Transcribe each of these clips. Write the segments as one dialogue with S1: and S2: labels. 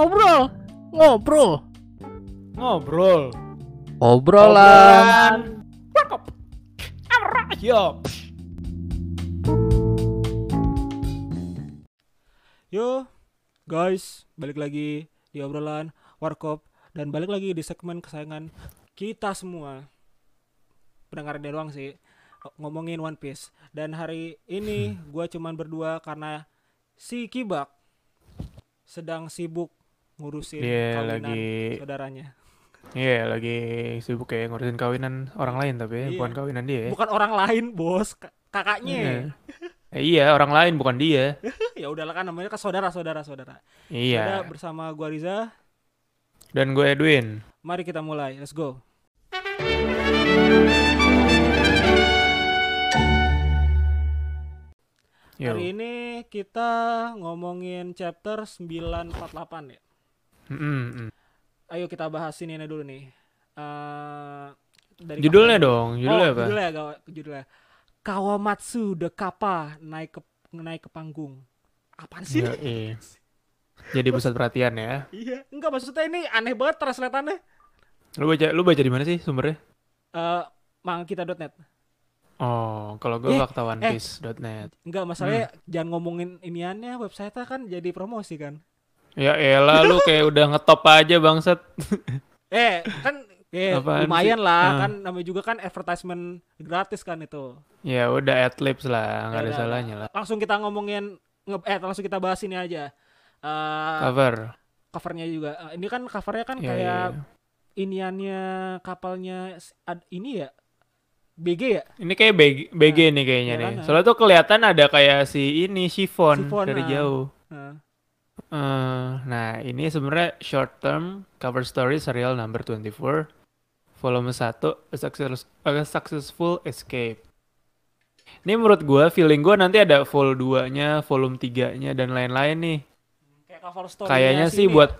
S1: ngobrol, ngobrol,
S2: Ngobrol.
S1: obrolan.
S2: Cakep. Yo. Yo, guys, balik lagi di obrolan Warkop dan balik lagi di segmen kesayangan kita semua. Pendengarnya doang sih ngomongin One Piece. Dan hari ini gua cuman berdua karena si Kibak sedang sibuk ngurusin
S3: Dia
S2: kawinan
S3: lagi
S2: saudaranya.
S3: Iya lagi sibuk kayak ngurusin kawinan orang lain tapi ya,
S2: Iya.
S3: bukan kawinan dia. ya.
S2: Bukan orang lain, Bos. Ka- Kakaknya.
S3: Iya. Eh, iya orang lain bukan dia.
S2: ya udahlah kan namanya kan saudara saudara
S3: Iya.
S2: bersama gua Riza
S3: Dan gue Edwin.
S2: mari kita mulai let's go
S3: Yo.
S2: hari ini kita ngomongin chapter 948 ya
S3: Mm-mm, mm.
S2: ayo kita bahas ini dulu nih Eh dari
S3: Judulnya
S2: kapan-
S3: dong, judulnya
S2: oh,
S3: apa?
S2: judulnya judulnya Kawamatsu the Kappa naik ke naik ke panggung apaan sih
S3: Yo, iya. Jadi pusat perhatian ya.
S2: iya enggak maksudnya ini aneh banget translatannya
S3: Lu baca lu baca di mana sih sumbernya?
S2: eh mangkita.net
S3: Oh, kalau gue
S2: Eh,
S3: fakta
S2: eh. Enggak, masalahnya
S3: Hmm.
S2: jangan ngomongin iniannya website kan jadi promosi kan.
S3: Ya elah lu kayak udah ngetop aja bangsat.
S2: Eh, kan eh,
S3: Apaan
S2: lumayan
S3: sih?
S2: lah,
S3: Ah.
S2: kan namanya juga kan advertisement gratis kan itu.
S3: Ya udah adlibs lah, nggak
S2: Ya
S3: ada salahnya lah.
S2: Langsung kita ngomongin nge eh langsung kita bahas ini aja. Eh
S3: Cover.
S2: covernya juga. Eh, ini kan covernya kan
S3: Ya,
S2: kayak
S3: ya, ya.
S2: iniannya kapalnya ad- ini ya. BG ya?
S3: Ini kayak BG, BG nih kayaknya
S2: ya
S3: nih.
S2: kan,
S3: Soalnya tuh kelihatan ada kayak si ini chiffon,
S2: Chiffon,
S3: dari
S2: ah.
S3: jauh.
S2: Nah,
S3: Eh, nah, ini sebenarnya short term cover story serial number 24 volume 1 A Success- A Successful Escape. Ini menurut gua feeling gua nanti ada vol 2-nya, volume 3-nya dan lain-lain nih.
S2: kayak cover story
S3: Kayaknya sih buat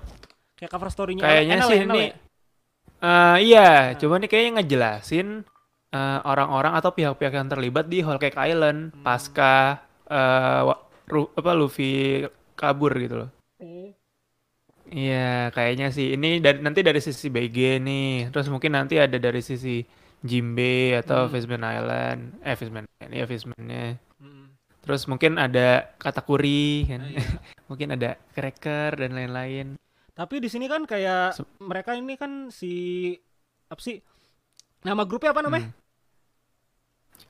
S2: kayak cover story-nya
S3: kayaknya sih
S2: ya, Enel
S3: ini
S2: ya?
S3: eh iya,
S2: Nah.
S3: cuma nih kayaknya ngejelasin eh, orang-orang atau pihak-pihak yang terlibat di Whole Cake Island
S2: Hmm.
S3: pasca wa- Ru- apa Luffy kabur gitu loh.
S2: Hmm.
S3: Iya, kayaknya sih ini dari nanti dari sisi BG nih. Terus mungkin nanti ada dari sisi Jimbe atau
S2: Hmm.
S3: Fishman Island. Eh, Fishman. Ini ya Fishman-nya.
S2: Hmm.
S3: Terus mungkin ada Katakuri kan.
S2: Nah, iya.
S3: mungkin ada Cracker dan lain-lain.
S2: Tapi di sini kan kayak
S3: Se-
S2: mereka ini kan si apa sih? Nama grupnya apa namanya?
S3: Hmm.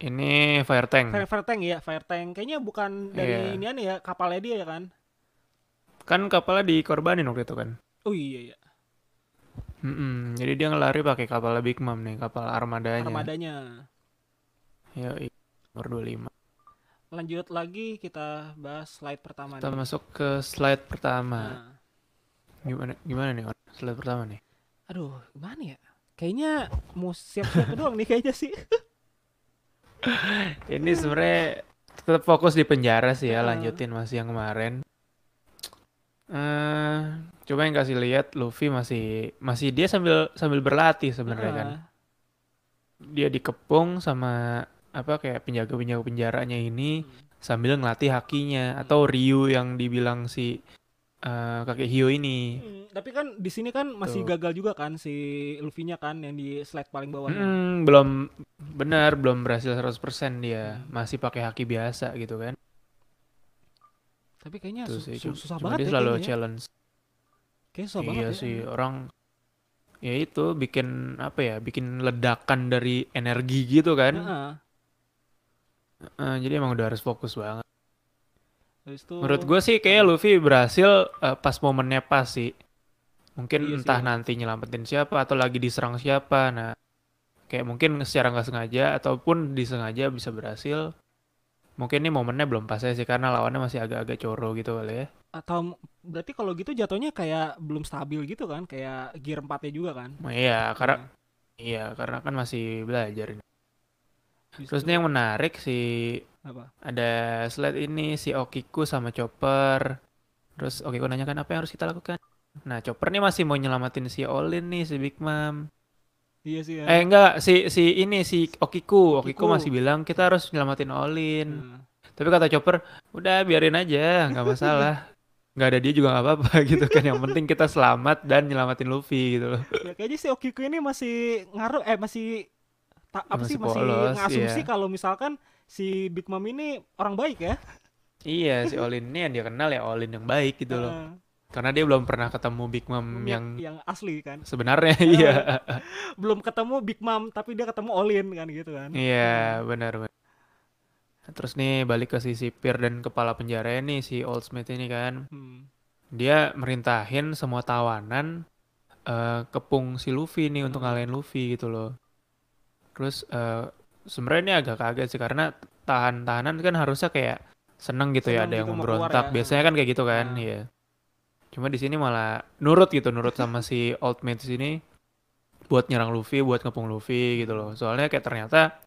S3: Ini Fire Tank.
S2: Fire, Fire Tank ya, Fire Tank. Kayaknya bukan dari
S3: Iya.
S2: inian ya, kapalnya dia ya kan?
S3: Kan kapalnya dikorbanin waktu itu kan.
S2: Oh iya iya,
S3: Mm-mm, Jadi dia ngelari pakai kapal Big Mom nih, kapal armadanya.
S2: armadanya.
S3: Yoi, nomor 25.
S2: Lanjut lagi kita bahas slide pertama
S3: Kita
S2: nih.
S3: masuk ke slide pertama.
S2: Nah,
S3: Gimana gimana nih? Slide pertama nih.
S2: aduh, gimana ya? Kayaknya mau siap-siap doang nih kayaknya sih.
S3: Ini sebenarnya tetap fokus di penjara sih ya, lanjutin masih yang kemarin. Eh coba yang kasih lihat Luffy masih masih dia sambil sambil berlatih sebenarnya kan.
S2: Ah,
S3: Dia dikepung sama apa kayak penjaga-penjaga penjaranya ini sambil ngelatih hakinya atau Ryu yang dibilang si eh, kakek Hio ini.
S2: Hmm, tapi kan di sini kan masih
S3: Tuh.
S2: gagal juga kan si Luffy-nya kan yang di slide paling bawahnya.
S3: Hmm, belum benar, belum berhasil 100% dia. Masih pakai haki biasa gitu kan.
S2: Tapi kayaknya
S3: Tuh
S2: su-
S3: sih,
S2: su- susah banget
S3: dia
S2: ya
S3: selalu
S2: kayaknya ya.
S3: challenge.
S2: Kayaknya susah banget
S3: iya
S2: ya.
S3: sih, orang ya itu bikin apa ya, bikin ledakan dari energi gitu kan.
S2: Heeh.
S3: Eh, jadi emang udah harus fokus banget.
S2: Itu
S3: Menurut gue sih kayak Luffy berhasil eh, pas momennya pas sih. Mungkin
S2: Iya sih,
S3: entah
S2: ya.
S3: nanti nyelamatin siapa atau lagi diserang siapa. Nah, kayak mungkin secara nggak sengaja ataupun disengaja bisa berhasil. Mungkin ini momennya belum pas sih karena lawannya masih agak-agak coro gitu kali ya.
S2: atau berarti kalau gitu jatuhnya kayak belum stabil gitu kan kayak gear 4 juga kan
S3: Nah, iya, karena
S2: Nah,
S3: iya karena kan masih belajar ini. Terus ini yang menarik sih
S2: apa
S3: ada slide ini si Okiku sama Chopper. Terus Okiku nanya kan apa yang harus kita lakukan? Nah, Chopper nih masih mau nyelamatin si Olin nih si Big Mom.
S2: Iya sih ya
S3: Eh enggak, si si ini si Okiku, Okiku
S2: Okiku.
S3: masih bilang kita harus nyelamatin Olin.
S2: Nah,
S3: Tapi kata Chopper, udah biarin aja, nggak masalah. nggak ada dia juga nggak apa-apa gitu kan yang penting kita selamat dan nyelamatin Luffy gitu loh
S2: ya kayaknya si Okiku ini masih ngaruh eh masih ta- apa
S3: Masih
S2: sih masih
S3: polos,
S2: ngasumsi
S3: iya.
S2: kalau misalkan si Big Mom ini orang baik ya
S3: iya si Olin ini yang dia kenal ya Olin yang baik gitu loh. Karena dia belum pernah ketemu Big Mom yang
S2: yang asli kan
S3: sebenarnya iya
S2: belum ketemu Big Mom tapi dia ketemu Olin kan gitu kan
S3: iya benar benar terus nih balik ke si sipir dan kepala penjara nih si Old Smith ini kan
S2: Hmm.
S3: dia merintahin semua tawanan eh, kepung si Luffy nih untuk
S2: Hmm.
S3: ngalahin Luffy gitu loh. Terus eh, sebenarnya ini agak kaget sih karena tahan-tahanan kan harusnya kayak seneng gitu ya
S2: Seneng
S3: ada yang
S2: gitu keluar
S3: memberontak.
S2: ya.
S3: Biasanya kan kayak gitu kan,
S2: Nah.
S3: iya. Cuma di sini malah nurut gitu, nurut sama si Old Mate sini buat nyerang Luffy, buat ngepung Luffy gitu loh. Soalnya kayak ternyata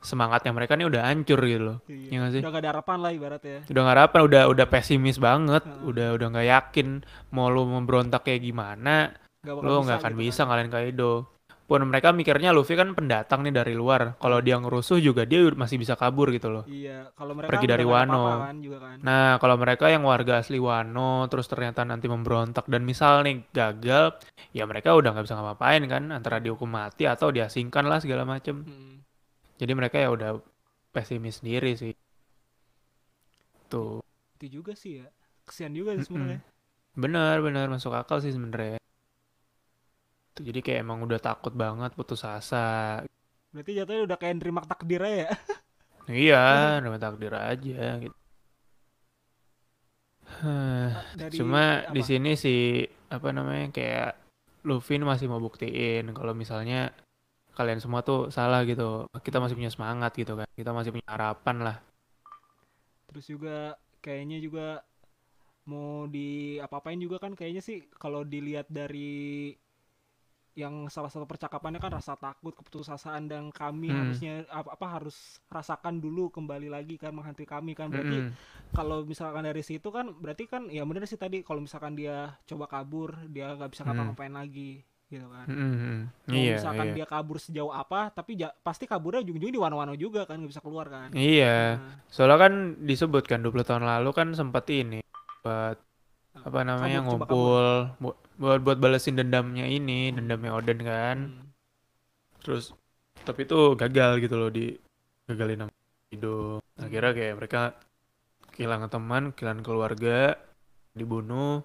S3: semangatnya mereka nih udah hancur gitu loh.
S2: Iya.
S3: Nggak sih?
S2: udah gak ada harapan lah ibaratnya
S3: udah nggak harapan udah udah pesimis banget
S2: Heeh.
S3: udah udah nggak yakin mau lu memberontak kayak gimana
S2: Gak
S3: lu nggak akan
S2: gitu
S3: bisa
S2: kan.
S3: ngalahin Kaido pun mereka mikirnya Luffy kan pendatang nih dari luar. Kalau dia ngerusuh juga dia masih bisa kabur gitu loh.
S2: Iya kalau mereka
S3: Pergi
S2: udah
S3: dari Wano.
S2: kan juga kan.
S3: Nah kalau mereka yang warga asli Wano terus ternyata nanti memberontak dan misal nih gagal ya mereka udah nggak bisa ngapa-ngapain kan. Antara dihukum mati atau diasingkan lah segala macem.
S2: Hmm.
S3: jadi mereka ya udah pesimis sendiri sih. Tuh.
S2: Itu juga sih ya. Kesian juga sih sebenarnya.
S3: Benar, benar. Masuk akal sih sebenarnya. Tuh, Jadi kayak emang udah takut banget putus asa.
S2: berarti jatuhnya udah kayak nerima takdir aja ya
S3: Iya, nama takdir aja gitu. Hah,
S2: dari
S3: Cuma di sini sih apa namanya kayak Luffy masih mau buktiin kalau misalnya kalian semua tuh salah gitu. Kita masih punya semangat gitu kan. Kita masih punya harapan lah.
S2: terus juga kayaknya juga mau di apa-apain juga kan kayaknya sih kalau dilihat dari yang salah satu percakapannya kan rasa takut keputusasaan dan kami
S3: Hmm.
S2: harusnya apa, apa harus rasakan dulu kembali lagi kan menghantui kami kan berarti
S3: Mm-mm.
S2: kalau misalkan dari situ kan berarti kan ya bener sih tadi kalau misalkan dia coba kabur dia nggak bisa
S3: Hmm.
S2: ngapa-ngapain lagi gitu kan
S3: Mm-mm.
S2: mau
S3: Iya,
S2: misalkan
S3: iya.
S2: dia kabur sejauh apa tapi ja- pasti kaburnya ujung-ujungnya di wano-wano juga kan nggak bisa keluar kan
S3: Iya.
S2: Nah,
S3: Soalnya kan disebutkan 20 tahun lalu kan sempat ini buat apa namanya ngumpul bu- buat buat balesin dendamnya ini, dendamnya Oden kan.
S2: hmm.
S3: Terus tapi itu gagal gitu loh di gagalin sama Kaido. Akhirnya kayak mereka kehilangan teman, kehilangan keluarga, dibunuh.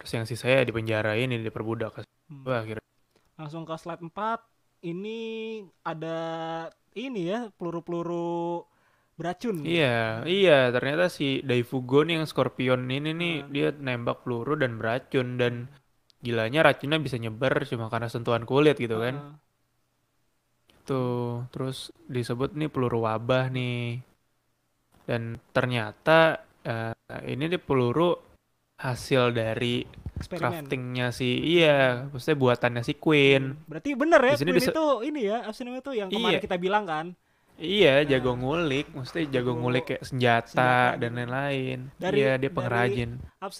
S3: Terus yang sisanya dipenjarain, ini diperbudak.
S2: Hmm.
S3: Wah, akhirnya
S2: langsung ke slide 4 ini ada ini ya peluru-peluru beracun
S3: Iya, iya ternyata si Daifugo nih yang Scorpion ini nih
S2: Hmm.
S3: dia nembak peluru dan beracun dan gilanya racunnya bisa nyebar cuma karena sentuhan kulit gitu kan.
S2: Heeh.
S3: Tuh, terus disebut nih peluru wabah nih. Dan ternyata eh, ini nih peluru hasil dari
S2: eksperimen
S3: craftingnya si iya, maksudnya buatannya si Queen.
S2: Hmm. berarti bener ya Queen itu ini ya namanya tuh yang kemarin
S3: Iya.
S2: kita bilang kan
S3: Iya, jago
S2: Nah,
S3: ngulik, maksudnya jago
S2: jago
S3: ngulik kayak senjata
S2: senjata
S3: dan
S2: gitu.
S3: lain-lain. Iya, dia pengrajin.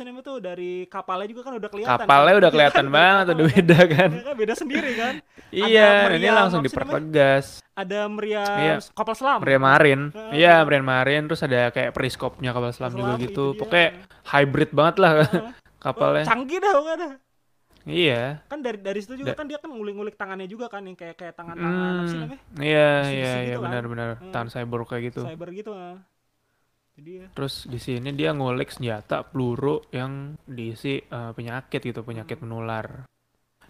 S2: namanya tuh dari kapalnya juga kan udah kelihatan
S3: Kapalnya
S2: kan?
S3: udah kelihatan
S2: Dari
S3: banget,
S2: kapal
S3: udah
S2: kan.
S3: beda kan.
S2: Kan beda sendiri kan
S3: Iya, ini langsung dipertegas.
S2: ada meriam
S3: Iya.
S2: kapal selam
S3: Meriam marin.
S2: Ah.
S3: Iya, meriam marin terus ada kayak periskopnya kapal selam juga
S2: Selam,
S3: gitu.
S2: itu dia.
S3: Pokoknya hybrid banget lah
S2: Ah.
S3: kapalnya.
S2: Oh, canggih dah pokoknya
S3: Iya.
S2: kan dari dari situ juga
S3: Da-
S2: kan dia kan ngulik-ngulik tangannya juga kan yang kayak kayak tangan-tangan apa sih
S3: Hmm,
S2: namanya
S3: iya, iya, iya
S2: gitu kan.
S3: benar-benar.
S2: Hmm.
S3: Tangan cyborg kayak gitu.
S2: cyber gitu ah. jadi ya
S3: Terus di sini dia ngulik senjata peluru yang diisi eh, penyakit gitu, penyakit
S2: Hmm.
S3: menular.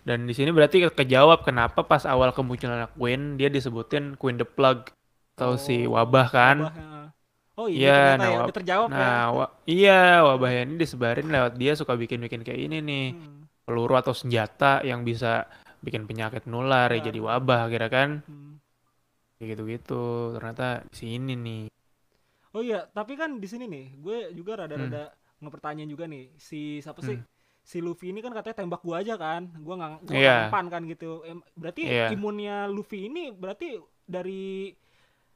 S3: Dan di sini berarti ke- kejawab kenapa pas awal kemunculan Queen dia disebutin Queen the Plug atau si
S2: Oh,
S3: wabah kan.
S2: wabah, ah. oh iya ternyata
S3: nah,
S2: ya terjawab ya
S3: Nah, wa- iya wabahnya ini disebarin lewat dia suka bikin-bikin kayak ini nih.
S2: Hmm,
S3: Peluru atau senjata yang bisa bikin penyakit menular ya
S2: Ya.
S3: jadi wabah kira kan.
S2: hmm.
S3: Gitu-gitu. Ternyata di sini nih.
S2: oh iya tapi kan di sini nih gue juga rada-rada ngepertanyaan juga nih si siapa sih
S3: Hmm.
S2: si Luffy ini kan katanya tembak gua aja kan gua nggak
S3: Iya.
S2: mempan kan gitu berarti
S3: Iya.
S2: imunnya Luffy ini berarti dari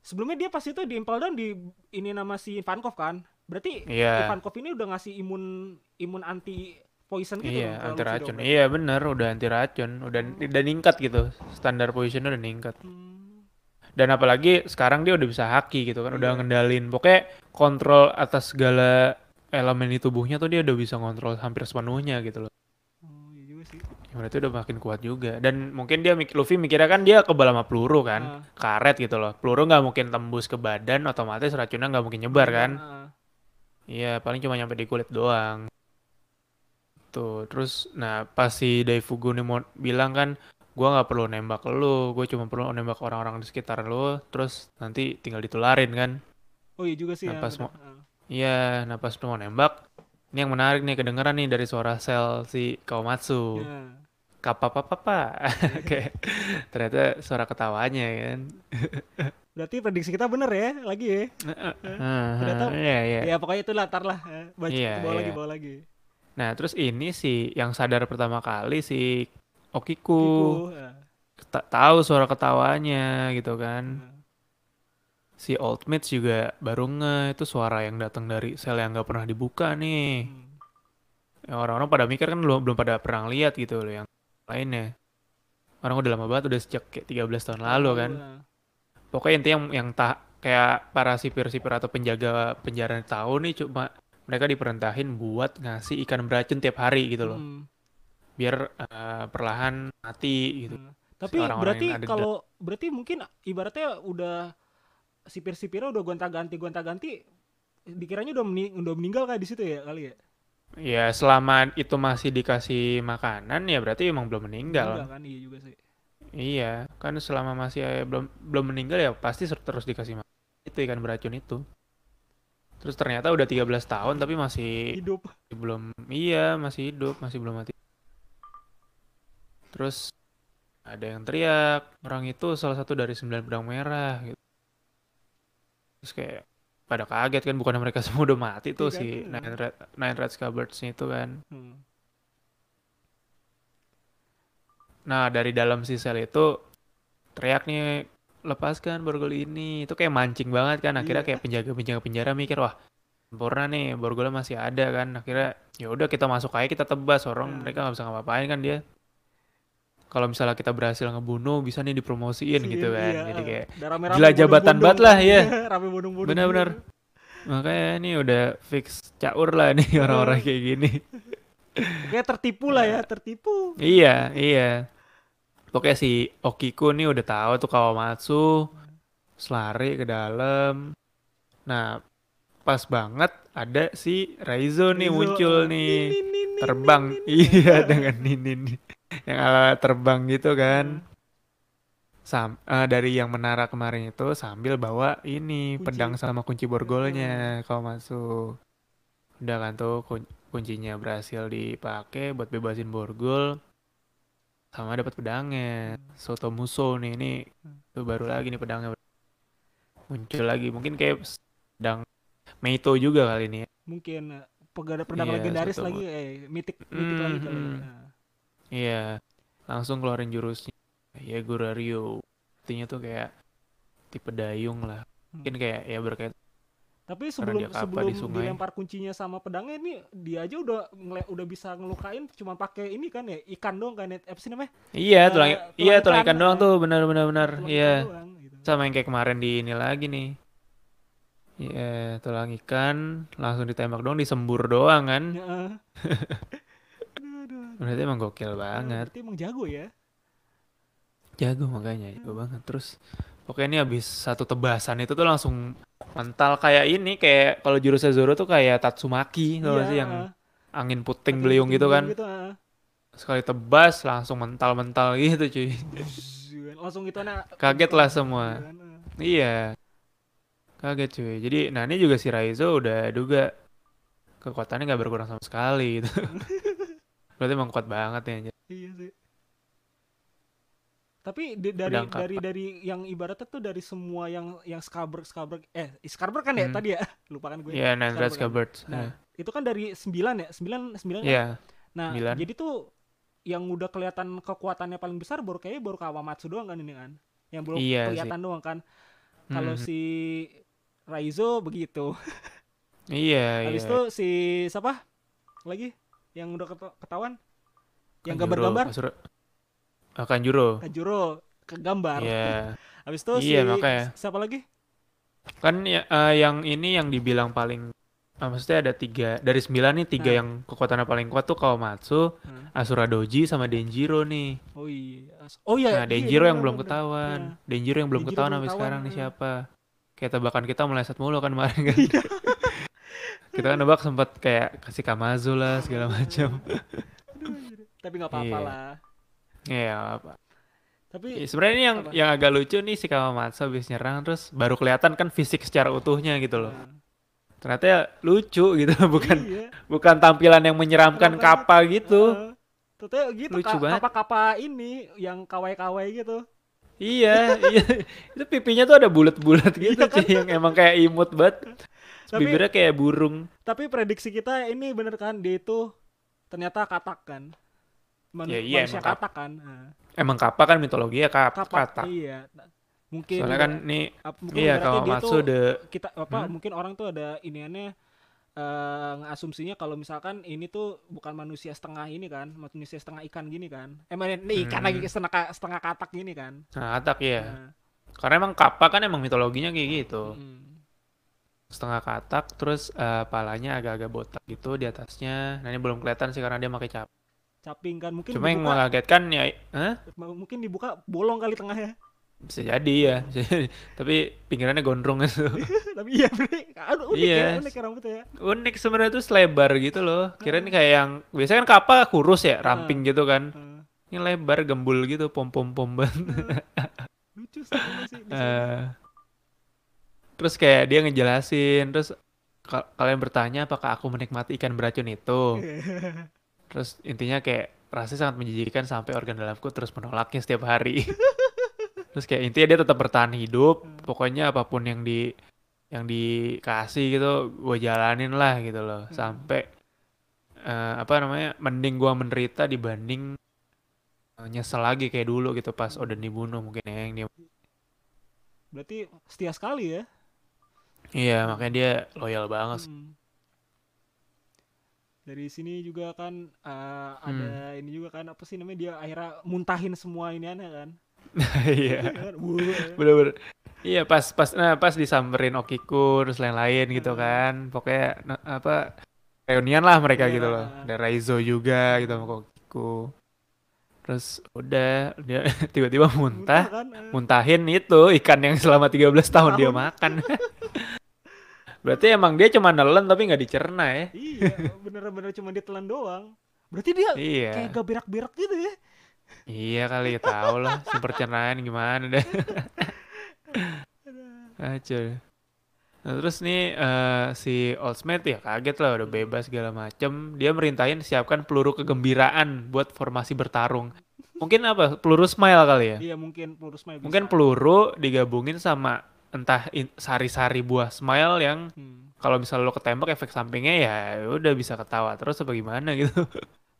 S2: sebelumnya dia pas itu di Impel Down di ini nama si Ivankov kan berarti
S3: Iya.
S2: Ivankov ini udah ngasih imun imun anti poison gitu
S3: Iya,
S2: ke
S3: anti racun. Iya, bener, udah anti racun, udah udah ningkat gitu. Standar positionnya udah ningkat.
S2: Hmm.
S3: Dan apalagi sekarang dia udah bisa haki gitu kan, udah
S2: Iya.
S3: ngendalin. Pokoknya kontrol atas segala elemen di tubuhnya tuh dia udah bisa ngontrol hampir sepenuhnya gitu loh.
S2: Oh, iya juga sih.
S3: Ya, berarti udah makin kuat juga. Dan mungkin dia Luffy mikirnya kan dia kebal sama peluru kan,
S2: Ah.
S3: karet gitu loh. Peluru nggak mungkin tembus ke badan, otomatis racunnya nggak mungkin nyebar kan.
S2: Ah,
S3: Iya, paling cuma nyampe di kulit doang. Tuh, terus nah pas si Daifugu nih mau bilang kan, gua nggak perlu nembak lu, gue cuma perlu nembak orang-orang di sekitar lu, terus nanti tinggal ditularin kan.
S2: Oh iya juga sih
S3: Nah,
S2: ya.
S3: pas mau-
S2: Ah.
S3: Iya, nah pas mau nembak, ini yang menarik nih kedengeran nih dari suara sel si Kawamatsu.
S2: Ya.
S3: Kapapapapa. Kayak ternyata suara ketawanya kan.
S2: Berarti prediksi kita bener ya, lagi ya. Ternyata-
S3: Iya, iya.
S2: Ya pokoknya itu latar lah. eh. Baca
S3: Iya,
S2: bawa lagi,
S3: iya.
S2: bawa lagi.
S3: Nah, terus ini sih yang sadar pertama kali si Okiku.
S2: Kiku, ah.
S3: Ta- tahu suara ketawanya gitu kan.
S2: Ah.
S3: Si Old Mates juga baru nge itu suara yang datang dari sel yang nggak pernah dibuka nih.
S2: Hmm.
S3: Yang orang-orang pada mikir kan belum belum pada pernah lihat gitu loh yang lainnya. Orang udah lama banget udah sejak kayak 13 tahun lalu kan.
S2: Ah.
S3: Pokoknya intinya yang yang tak kayak para sipir-sipir atau penjaga penjara tahu nih cuma mereka diperintahin buat ngasih ikan beracun tiap hari gitu loh.
S2: Hmm.
S3: Biar eh, perlahan mati gitu.
S2: Hmm. Tapi berarti kalau berarti mungkin ibaratnya udah sipir-sipirnya udah gonta-ganti gonta-ganti dikiranya udah meni- udah meninggal kayak di situ ya kali ya?
S3: Ya selama itu masih dikasih makanan ya berarti emang belum meninggal.
S2: Enggak kan? Iya juga sih.
S3: Iya, kan selama masih eh, belum belum meninggal ya pasti terus dikasih makan. Itu ikan beracun itu. Terus ternyata udah 13 tahun tapi masih
S2: Hidup.
S3: belum iya, masih hidup, masih belum mati. Terus ada yang teriak, orang itu salah satu dari sembilan pedang merah gitu. Terus kayak pada kaget kan bukan mereka semua udah mati tuh
S2: Iya kan?
S3: si
S2: Iya.
S3: Nine Red Nine Red Scabbards itu kan.
S2: Hmm.
S3: Nah, dari dalam si sel itu teriak nih, lepaskan borgol ini. Itu kayak mancing banget kan. Akhirnya
S2: Iya.
S3: kayak penjaga-penjaga penjara mikir, wah, sempurna nih, borgolnya masih ada kan. Akhirnya ya udah kita masuk aja kita tebas orang
S2: Hmm.
S3: mereka nggak bisa ngapa-ngapain kan dia. Kalau misalnya kita berhasil ngebunuh, bisa nih dipromosiin gitu kan.
S2: Iya,
S3: Jadi kayak gila jabatan banget lah, iya.
S2: rame bodong-bodong.
S3: benar-benar. Makanya ini udah fix caur lah nih orang-orang kayak gini.
S2: Kayak tertipu lah ya, tertipu.
S3: Iya, iya. Pokoknya si Okiku nih udah tahu tuh Kawamatsu selari ke dalam. Nah, pas banget ada si Raizo nih
S2: Rizzo,
S3: muncul nih.
S2: nin, nin, nin,
S3: Terbang.
S2: nin, nin, nin.
S3: Iya, dengan ninin yang ala terbang gitu kan. Sam eh, dari yang menara kemarin itu sambil bawa ini
S2: Kunci.
S3: pedang sama kunci borgolnya Kawamatsu. Udah kan tuh kun- kuncinya berhasil dipakai buat bebasin borgol sama dapat pedangnya. Soto Muso nih ini tuh baru lagi nih pedangnya. Muncul lagi. Mungkin kayak pedang Meito juga kali ini ya.
S2: Mungkin eh, pegada pedang
S3: Iya,
S2: legendaris lagi, eh, mitik, mitik lagi kali.
S3: Hmm,
S2: Nah.
S3: iya. Langsung keluarin jurusnya. Ya Gurario artinya tuh kayak tipe dayung lah. Mungkin kayak ya berkaitan
S2: Tapi sebelum sebelum
S3: di sungai.
S2: dilempar kuncinya sama pedangnya ini dia aja udah udah bisa ngelukain cuma pakai ini kan ya ikan doang kan ya apa sih namanya?
S3: iya
S2: Eh,
S3: tulang
S2: tulang
S3: iya tulang
S2: ikan,
S3: ikan doang tuh benar benar benar iya
S2: doang, gitu.
S3: sama yang kayak kemarin di ini lagi nih Iya, tulang ikan langsung ditembak doang, disembur doang kan.
S2: Heeh. Aduh.
S3: Berarti emang gokil banget.
S2: Berarti emang jago ya.
S3: Jago makanya, jago banget. Terus pokoknya ini habis satu tebasan itu tuh langsung mental kayak ini, kayak kalau jurusnya Zoro tuh kayak Tatsumaki, gak sih yang
S2: heeh.
S3: angin puting beliung gitu kan.
S2: Gitu, heeh.
S3: Sekali tebas langsung mental-mental gitu cuy.
S2: Langsung gitu anak
S3: Kaget lah semua.
S2: Kan, heeh.
S3: Iya. Kaget cuy. Jadi nah ini juga si Raizo udah duga kekuatannya nggak berkurang sama sekali gitu. Berarti emang kuat banget ya.
S2: Iya sih. Tapi di- dari dari dari yang ibaratnya tuh dari semua yang yang Scarberg Scarberg eh Scarberg kan ya
S3: Hmm.
S2: tadi ya lupa kan gue.
S3: Iya, Red
S2: Scarberg
S3: Scabbards.
S2: kan. Nah itu kan dari sembilan ya sembilan sembilan kan?
S3: Iya.
S2: Nah
S3: sembilan.
S2: jadi tuh yang udah kelihatan kekuatannya paling besar baru kayaknya baru Kawamatsu doang kan ini kan. Yang belum
S3: Iya sih.
S2: kelihatan doang kan. Kalau
S3: Mhm.
S2: si Raizo begitu.
S3: Iya,
S2: Habis
S3: iya.
S2: itu si siapa lagi yang udah keta- ketahuan yang gambar-gambar
S3: Ah, Kanjuro.
S2: Kanjuro ke gambar.
S3: Iya.
S2: Habis itu
S3: Iya,
S2: si
S3: makanya.
S2: siapa lagi?
S3: Kan ya, eh, yang ini yang dibilang paling ah, maksudnya ada tiga dari sembilan nih tiga
S2: Nah.
S3: yang kekuatannya paling kuat tuh Kawamatsu,
S2: Hmm.
S3: Asura Doji sama Denjiro nih.
S2: Oh iya. Oh iya.
S3: Nah,
S2: iya,
S3: Denjiro yang
S2: bener,
S3: belum
S2: bener.
S3: ketahuan.
S2: Iya.
S3: Denjiro yang belum
S2: Denjiro
S3: ketahuan sampai sekarang nih
S2: eh.
S3: siapa. Kayak tebakan kita meleset mulu kan kemarin kan.
S2: Iya.
S3: kita kan nebak sempat kayak kasih Kamazu lah segala macam.
S2: Tapi nggak apa-apa
S3: Iya.
S2: lah.
S3: Iya, apa.
S2: Tapi
S3: Ya, sebenarnya ini yang
S2: Apa?
S3: yang agak lucu nih si Kawamatsu habis nyerang terus baru kelihatan kan fisik secara utuhnya gitu loh.
S2: nah,
S3: Ternyata ya lucu gitu, bukan
S2: iya.
S3: bukan tampilan yang menyeramkan kappa gitu.
S2: Heeh. Ternyata gitu
S3: Lucu
S2: ka- kapa-kapa ini yang kawai-kawai gitu.
S3: Iya, iya. Itu pipinya tuh ada bulat-bulat gitu
S2: Iya kan?
S3: cuy, yang emang kayak imut banget. Terus
S2: Tapi-
S3: Bibirnya kayak burung.
S2: Tapi prediksi kita ini bener kan dia itu ternyata katak kan. Man-
S3: Ya, iya,
S2: manusia
S3: emang
S2: kan. Nah,
S3: Emang kappa kan mitologi ya kap
S2: kapak
S3: katak.
S2: iya. Mungkin
S3: Soalnya kan nih
S2: mungkin
S3: iya Kawamatsu
S2: tuh
S3: the
S2: kita apa
S3: Hmm?
S2: mungkin orang tuh ada iniannya eh ngasumsinya kalau misalkan ini tuh bukan manusia setengah ini kan, manusia setengah ikan gini kan. Eh mana nih ikan
S3: Hmm.
S2: lagi setengah setengah katak gini kan.
S3: nah, katak ya.
S2: Nah,
S3: Karena emang kappa kan emang mitologinya kayak gitu.
S2: mm.
S3: Setengah katak terus eh, palanya agak-agak botak gitu di atasnya. Nah, ini belum kelihatan sih karena dia pakai cap.
S2: Caping kan mungkin
S3: Cuma yang
S2: dibuka,
S3: mengagetkan ya Hah?
S2: mungkin dibuka bolong kali tengahnya.
S3: bisa jadi ya. bisa jadi. Tapi pinggirannya gondrong gitu.
S2: Tapi iya Bre. Aduh, unik
S3: Iya.
S2: ya, unik ya rambutnya ya.
S3: Unik sebenarnya tuh selebar gitu loh. Kirain kayak yang biasanya kan kappa kurus ya, ramping gitu kan.
S2: Eh,
S3: Ini lebar gembul gitu, pom pom pom banget.
S2: lucu sih
S3: terus kayak dia ngejelasin, terus ka- kalian bertanya apakah aku menikmati ikan beracun itu? Terus intinya kayak rasanya sangat menjijikan sampai organ dalamku terus menolaknya setiap hari. terus kayak intinya dia tetap bertahan hidup, pokoknya apa pun yang di yang dikasih gitu gue jalanin lah gitu loh sampai eh, apa namanya mending gua menderita dibanding eh, nyesel lagi kayak dulu gitu pas Odin dibunuh mungkin ya yang dia
S2: Berarti setia sekali ya.
S3: iya makanya dia loyal banget
S2: Hmm. Dari sini juga kan eh, ada ini juga kan apa sih namanya dia akhirnya muntahin semua ini aneh kan.
S3: iya
S2: Iya kan?
S3: Bener-bener iya pas pas nah pas disamperin Okiku terus lain-lain gitu
S2: Hmm.
S3: kan pokoknya nah, apa reunian lah mereka
S2: Iya.
S3: gitu loh ada Raizo juga gitu sama Okiku terus udah dia tiba-tiba muntah
S2: kan. eh.
S3: muntahin itu ikan yang selama 13 tahun dia
S2: Tahun.
S3: makan berarti emang dia cuma nelen tapi nggak dicerna ya
S2: Iya, bener-bener cuma ditelan doang. Berarti dia
S3: iya
S2: kayak gak berak-berak gitu ya.
S3: iya kali ya tau lah si pencernaan gimana deh Acuh. Nah, terus nih eh, si Old Smith ya kaget lah udah bebas segala macem. Dia merintahin siapkan peluru kegembiraan buat formasi bertarung. Mungkin apa? Peluru smile kali ya?
S2: Iya mungkin peluru smile bisa.
S3: Mungkin peluru digabungin sama entah sari-sari buah smile yang
S2: Hmm.
S3: kalau misalnya lo ketembak efek sampingnya ya udah bisa ketawa terus apa gimana gitu.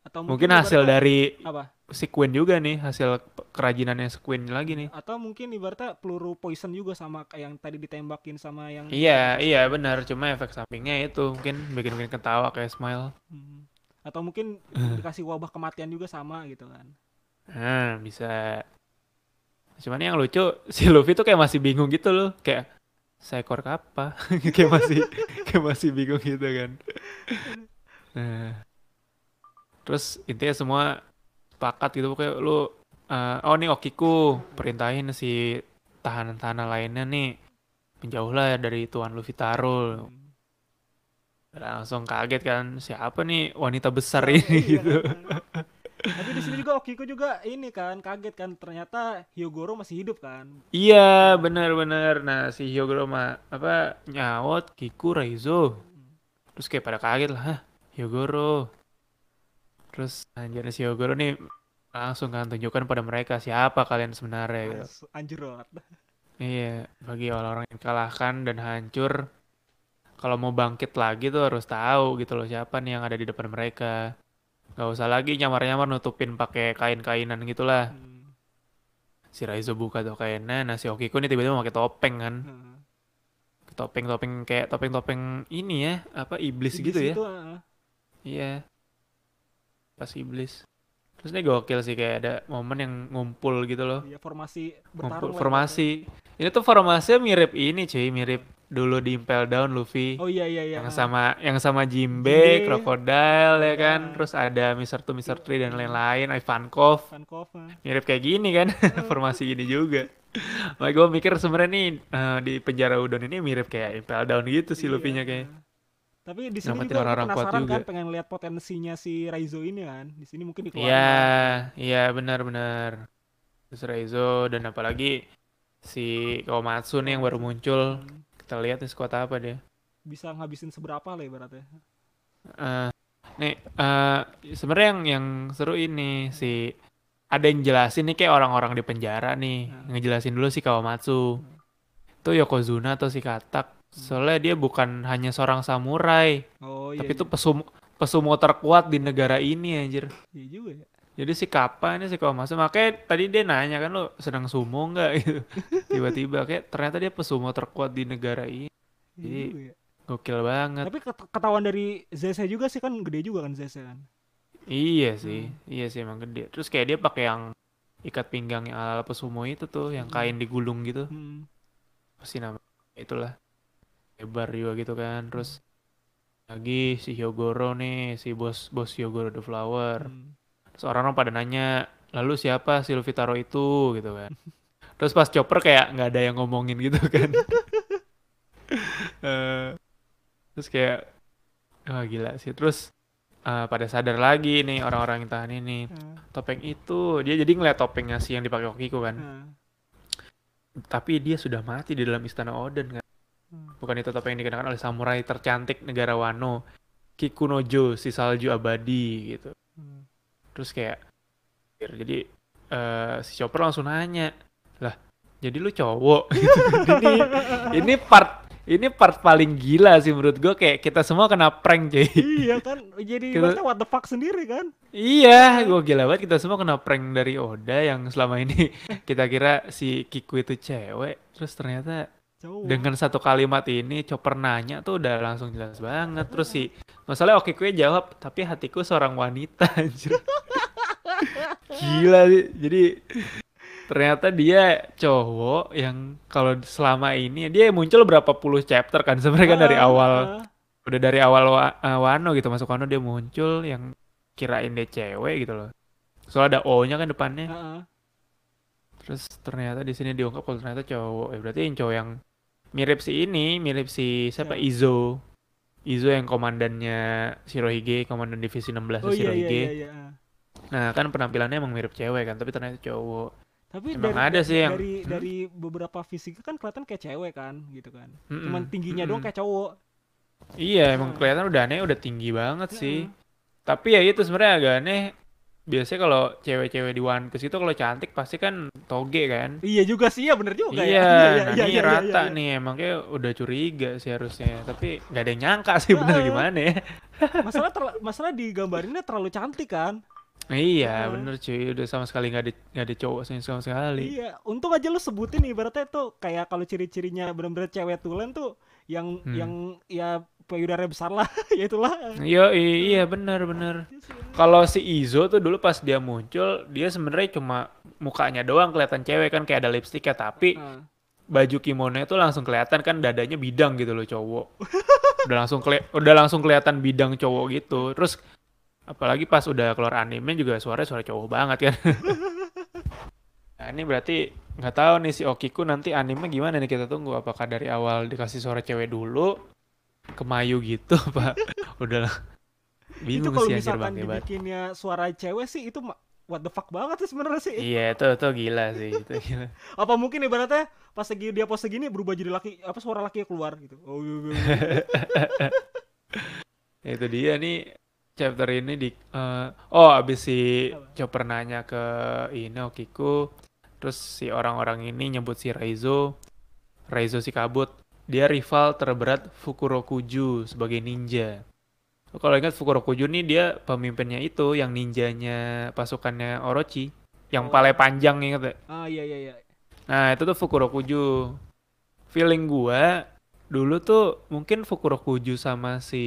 S2: Atau
S3: Mungkin hasil
S2: ibaratnya-
S3: dari
S2: apa?
S3: si Queen juga nih, hasil kerajinannya si Queen lagi nih.
S2: Atau mungkin ibaratnya peluru poison juga sama kayak yang tadi ditembakin sama yang
S3: Iya, iya benar. Cuma efek sampingnya itu mungkin bikin-bikin ketawa kayak smile.
S2: Hmm. Atau mungkin dikasih wabah kematian juga sama gitu kan.
S3: Nah, bisa. Cuman yang lucu si Luffy tuh kayak masih bingung gitu loh, kayak seekor kappa, kayak masih kayak masih bingung gitu kan. Nah. Terus intinya semua sepakat gitu pokoknya lu eh, oh nih Okiku perintahin si tahanan-tahanan lainnya nih menjauhlah dari Tuan Luffy Taro.
S2: Hmm.
S3: Langsung kaget kan siapa nih wanita besar ini
S2: Iya.
S3: gitu.
S2: Tapi di sini juga Okiku juga ini kan kaget kan ternyata Hyogoro masih hidup kan.
S3: Iya, benar-benar. Nah, si Hyogoro mah apa nyawot Kiku Raizo. Terus kayak pada kaget lah, Hah, Hyogoro. Terus anjir si Hyogoro nih langsung kan tunjukkan pada mereka siapa kalian sebenarnya gitu.
S2: Anjir banget.
S3: Iya, bagi orang-orang yang kalahkan dan hancur, kalau mau bangkit lagi tuh harus tahu gitu loh siapa nih yang ada di depan mereka. Gak usah lagi nyamar-nyamar nutupin pakai kain-kainan gitulah.
S2: Hmm.
S3: Si Raizo buka tuh kainnya, nah si Okiku nih tiba-tiba pakai topeng kan.
S2: Hmm.
S3: topeng-topeng kayak topeng-topeng ini ya apa iblis, gitu ya
S2: itu, ah.
S3: iya pas iblis terus ini gokil sih kayak ada momen yang ngumpul gitu loh
S2: Iya, formasi
S3: ngumpul
S2: bertarung
S3: formasi ini tuh formasinya mirip ini cuy mirip dulu di Impel Down Luffy
S2: Oh iya iya iya.
S3: yang sama yang sama Jimbe,
S2: Jimbe.
S3: Crocodile ya kan,
S2: Ah.
S3: terus ada Mr. Two, Mr. Three dan lain-lain, Ivankov.
S2: Vankov, ah.
S3: Mirip kayak gini kan, formasi gini juga. Makanya gue mikir sebenarnya nih eh, di penjara udon ini mirip kayak Impel Down gitu sih
S2: Iya.
S3: Luffy-nya kayak.
S2: Tapi di sini
S3: Nyelamatin
S2: juga
S3: kuat
S2: penasaran
S3: juga.
S2: kan pengen lihat potensinya si Raizo ini kan. Di sini mungkin dikeluarin.
S3: Iya, iya benar-benar. Terus Reizo dan apalagi si Komatsu nih yang baru muncul.
S2: Hmm.
S3: Kita lihat nih squad apa dia.
S2: Bisa ngabisin seberapa lah ibaratnya.
S3: Eh, nih eh sebenarnya yang yang seru ini si ada yang jelasin nih kayak orang-orang di penjara nih
S2: Hmm.
S3: ngejelasin dulu si Kawamatsu itu Yokozuna atau si Katak soalnya dia bukan hanya seorang samurai
S2: Oh iya.
S3: tapi itu
S2: iya.
S3: pesum pesumo terkuat di negara ini anjir
S2: Iya juga ya.
S3: Jadi si Kappa ini si Kawamatsu makanya tadi dia nanya kan lo sedang sumo nggak gitu tiba-tiba kayak ternyata dia pesumo terkuat di negara ini
S2: Iya
S3: Jadi-
S2: juga ya.
S3: gokil banget
S2: Tapi ket- ketahuan dari Zese juga sih kan gede juga kan Zese kan.
S3: Iya sih, iya sih emang gede. Terus kayak dia pakai yang ikat pinggang yang ala pesumo itu tuh, yang kain digulung gitu.
S2: Hmm.
S3: Apa sih namanya? Itulah. Lebar juga gitu kan. Terus lagi si Hyogoro nih, si bos bos Hyogoro the Flower.
S2: Hmm.
S3: Terus orang-orang pada nanya, lalu siapa si Luffy Taro itu gitu kan. Terus pas Chopper kayak nggak ada yang ngomongin gitu kan. Eh, terus kayak wah gila sih. Terus eh, pada sadar lagi nih orang-orang yang tahan ini
S2: Ah,
S3: topeng itu dia jadi ngeliat topengnya si yang dipakai Okiko kan
S2: ah.
S3: tapi dia sudah mati di dalam istana Oden kan
S2: Hmm.
S3: bukan itu topeng yang dikenakan oleh samurai tercantik negara Wano Kikunojo si salju abadi gitu
S2: Hmm.
S3: Terus kayak jadi eh, si Chopper langsung nanya lah jadi lu cowok gitu. ini ini part ini part paling gila sih menurut gue kayak kita semua kena prank cuy
S2: iya kan jadi
S3: Kita-
S2: what the fuck sendiri kan.
S3: Iya, gue gila banget kita semua kena prank dari Oda yang selama ini kita kira si Kiku itu cewek, terus ternyata Dengan satu kalimat ini Chopper nanya tuh udah langsung jelas banget. Terus si masalahnya Okiku jawab, tapi hatiku seorang wanita anjir. Gila sih. Jadi ternyata dia cowok yang kalau selama ini dia muncul berapa puluh chapter kan sebenarnya kan dari awal
S2: ah.
S3: udah dari awal wa- eh, Wano gitu masuk Wano dia muncul yang kirain dia cewek gitu loh. Soalnya ada O-nya kan depannya.
S2: Ah, ah.
S3: Terus ternyata di sini diungkap kalau ternyata cowok. Ya berarti yang cowok yang mirip si ini, mirip si siapa
S2: Siapa?
S3: Izo. Izo yang komandannya Shirohige, komandan divisi 16
S2: Oh iya iya
S3: Shirohige.
S2: iya iya.
S3: Nah, kan penampilannya emang mirip cewek kan, tapi ternyata cowok.
S2: Tapi
S3: Emang
S2: dari,
S3: ada sih yang-
S2: dari
S3: Hmm?
S2: dari beberapa fisik kan kelihatan kayak cewek kan gitu kan.
S3: Mm-mm,
S2: Cuman tingginya doang
S3: mm-mm.
S2: kayak cowok.
S3: Iya, emang kelihatan udah aneh, udah tinggi banget sih.
S2: Heeh.
S3: Tapi ya itu sebenarnya agak aneh. Biasanya kalau cewek-cewek di One Piece itu kalau cantik pasti kan toge kan.
S2: Iya juga sih, ya bener juga
S3: Iya,
S2: ya.
S3: nah
S2: iya,
S3: ini
S2: iya,
S3: rata
S2: iya.
S3: nih emang kayak udah curiga sih harusnya. Tapi nggak ada yang nyangka sih bener gimana ya.
S2: Masalah terla- masalah digambarinnya terlalu cantik kan.
S3: Iya
S2: Heeh.
S3: bener cuy, udah sama sekali nggak ada nggak ada cowok sih sama sekali.
S2: Iya, untung aja lu sebutin ibaratnya tuh kayak kalau ciri-cirinya bener-bener cewek tulen tuh yang
S3: Hmm.
S2: yang ya payudara besar lah, ya itulah.
S3: Iya iya bener bener. Kalau si Izo tuh dulu pas dia muncul dia sebenarnya cuma mukanya doang kelihatan cewek kan kayak ada lipstiknya tapi
S2: Nah,
S3: baju kimono itu langsung kelihatan kan dadanya bidang gitu loh cowok. udah langsung keli- udah langsung kelihatan bidang cowok gitu. Terus apalagi pas udah keluar anime juga suaranya suara cowok banget kan. nah ini berarti nggak tahu nih si Okiku nanti anime gimana nih kita tunggu apakah dari awal dikasih suara cewek dulu ke Mayu gitu apa udah lah.
S2: itu
S3: bingung
S2: kalau
S3: sih
S2: misalkan
S3: bang
S2: dibikinnya suara cewek sih itu what the fuck banget sih sebenarnya sih.
S3: Iya itu itu gila sih itu gila.
S2: Apa mungkin ibaratnya pas lagi dia pose gini berubah jadi laki apa suara laki keluar gitu. Oh iya, iya, iya.
S3: itu dia nih chapter ini di eh, oh abis si Chopper nanya ke ini Okiku terus si orang-orang ini nyebut si Raizo Raizo si kabut dia rival terberat Fukurokuju sebagai ninja Lo kalau ingat Fukurokuju nih dia pemimpinnya itu yang ninjanya pasukannya Orochi yang
S2: Oh.
S3: paling panjang inget ya?
S2: ah iya iya iya.
S3: Nah itu tuh Fukurokuju feeling gua dulu tuh mungkin Fukurokuju sama si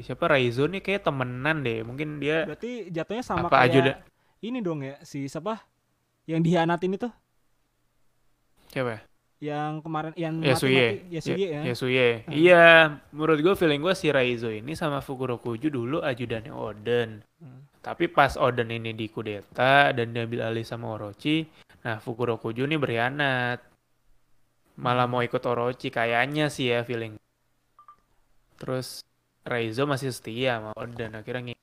S3: siapa Raizo nih kayak temenan deh mungkin dia
S2: Berarti jatuhnya sama
S3: Apa
S2: kayak
S3: aja udah-
S2: ini dong ya si siapa yang dihianatin itu
S3: siapa ya?
S2: Yang kemarin yang
S3: Yasuye.
S2: mati-mati Yasuye ya.
S3: Yasuye.
S2: Hmm.
S3: Iya, menurut gue feeling gue si Raizo ini sama Fukurokuju dulu ajudannya Oden.
S2: Hmm.
S3: Tapi pas Oden ini dikudeta dan diambil alih sama Orochi, nah Fukurokuju ini berkhianat. Malah mau ikut Orochi kayaknya sih ya feeling. Terus Raizo masih setia sama Oden akhirnya ngik-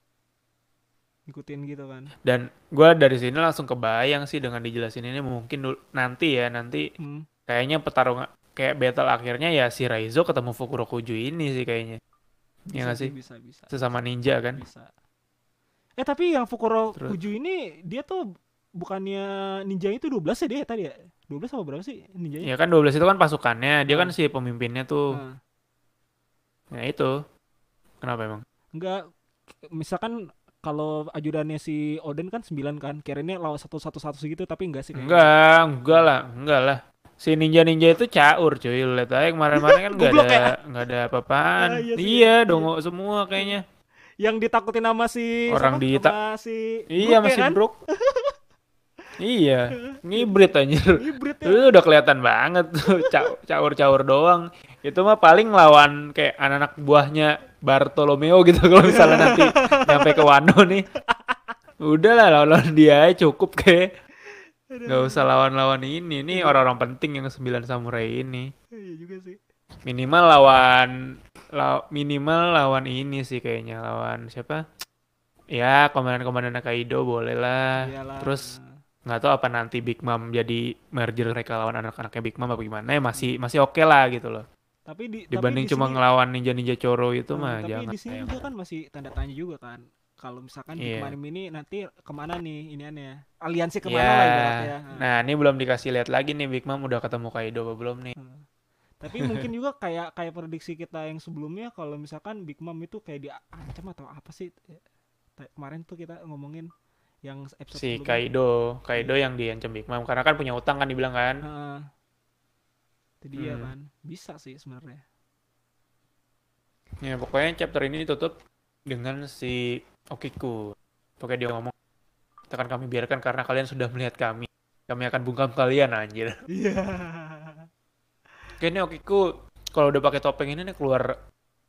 S2: Ngikutin gitu kan.
S3: dan gue dari sini langsung kebayang sih dengan dijelasin ini mungkin nanti ya nanti
S2: Hmm.
S3: Kayaknya pertarungan kayak battle akhirnya ya si Raizo ketemu Fukurokuju ini sih kayaknya. Iya nggak sih?
S2: Bisa bisa.
S3: Sesama ninja kan?
S2: Bisa. Eh tapi yang Fukuro
S3: Terus.
S2: Kuju ini dia tuh bukannya ninja itu 12 ya dia tadi ya? 12 apa berapa sih ninjanya?
S3: Ya kan 12 itu kan pasukannya, dia kan
S2: Hmm.
S3: si pemimpinnya tuh.
S2: Nah,
S3: Ya itu. Kenapa emang?
S2: enggak misalkan kalau ajudannya si Oden kan 9 kan. Kirainnya lawan satu satu satu segitu tapi enggak sih kayaknya.
S3: Enggak, enggak lah, enggak lah. Si ninja-ninja itu caur cuy, lu lihat aja kemarin-kemarin kan enggak
S2: Goblok
S3: ada
S2: ya?
S3: enggak ada apa-apaan.
S2: Ah, iya sih.
S3: iya, dongo semua kayaknya.
S2: Yang ditakutin sama si
S3: Orang dita-
S2: Sama si
S3: Iya
S2: Brook ya
S3: masih
S2: kan?
S3: Brook. iya, ngibrit anjir.
S2: Hybrid ya.
S3: Itu udah kelihatan banget tuh ca- caur-caur doang. Itu mah paling lawan kayak anak-anak buahnya Bartolomeo gitu kalau misalnya nanti nyampe ke Wano nih. Udah lah lawan dia cukup kayak. Gak usah lawan-lawan ini. Ini orang-orang penting yang sembilan samurai ini.
S2: Iya juga sih.
S3: Minimal lawan law- minimal lawan ini sih kayaknya lawan siapa? Ya, komandan-komandan Kaido boleh lah.
S2: Iyalah.
S3: Terus nggak tahu apa nanti Big Mom jadi merger mereka lawan anak-anaknya Big Mom apa gimana ya masih masih oke lah gitu loh
S2: tapi di
S3: dibanding
S2: tapi di
S3: cuma
S2: sini-
S3: ngelawan ninja-ninja Coro itu
S2: Nah,
S3: mah
S2: tapi
S3: jangan
S2: di sini juga kan masih tanda tanya juga kan. Kalau misalkan di
S3: Iya.
S2: kemarin ini nanti ke mana nih ini aneh aliansi ke mana
S3: ya
S2: lah ibaratnya. Nah,
S3: nah ini belum dikasih lihat lagi nih Big Mom udah ketemu Kaido apa belum nih
S2: hmm. Tapi mungkin juga kayak kayak prediksi kita yang sebelumnya kalau misalkan Big Mom itu kayak diancam atau apa sih? Ta- Kemarin tuh kita ngomongin yang episode
S3: si. Kaido Kaido yang diancam Big Mom karena kan punya utang kan dibilang kan
S2: Heeh. Itu dia
S3: Hmm.
S2: kan. Bisa sih sebenarnya.
S3: ya pokoknya chapter ini ditutup dengan si Okiku pokoknya dia ngomong kita akan kami biarkan karena kalian sudah melihat kami kami akan bungkam kalian anjir
S2: Iya.
S3: Kayaknya Okiku kalau udah pakai topeng ini nih keluar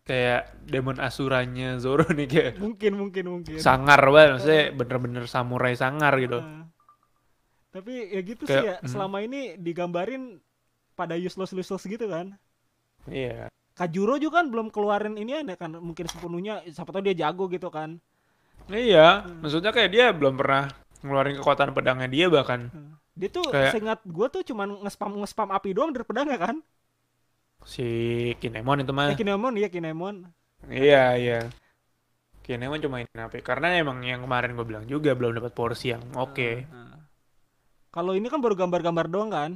S3: kayak demon asuranya Zoro nih kayak
S2: mungkin mungkin mungkin.
S3: sangar banget maksudnya bener-bener samurai sangar gitu.
S2: Heeh. Tapi ya gitu sih
S3: Kayak-
S2: ya.
S3: hmm.
S2: Selama ini digambarin pada useless useless gitu kan.
S3: Iya.
S2: Kajuro juga kan belum keluarin ini aneh kan mungkin sepenuhnya siapa tahu dia jago gitu kan.
S3: Iya,
S2: Hmm.
S3: maksudnya kayak dia belum pernah ngeluarin kekuatan pedangnya dia bahkan
S2: Dia tuh
S3: Kayak-
S2: seingat gua tuh cuman nge-spam nge-spam api doang dari pedangnya kan.
S3: si Kinemon itu mah.
S2: Eh, Kinemon iya Kinemon.
S3: Iya, iya. Kinemon cuma ini api karena emang yang kemarin gue bilang juga belum dapat porsi yang oke.
S2: Heeh. Kalau ini kan baru gambar-gambar doang kan.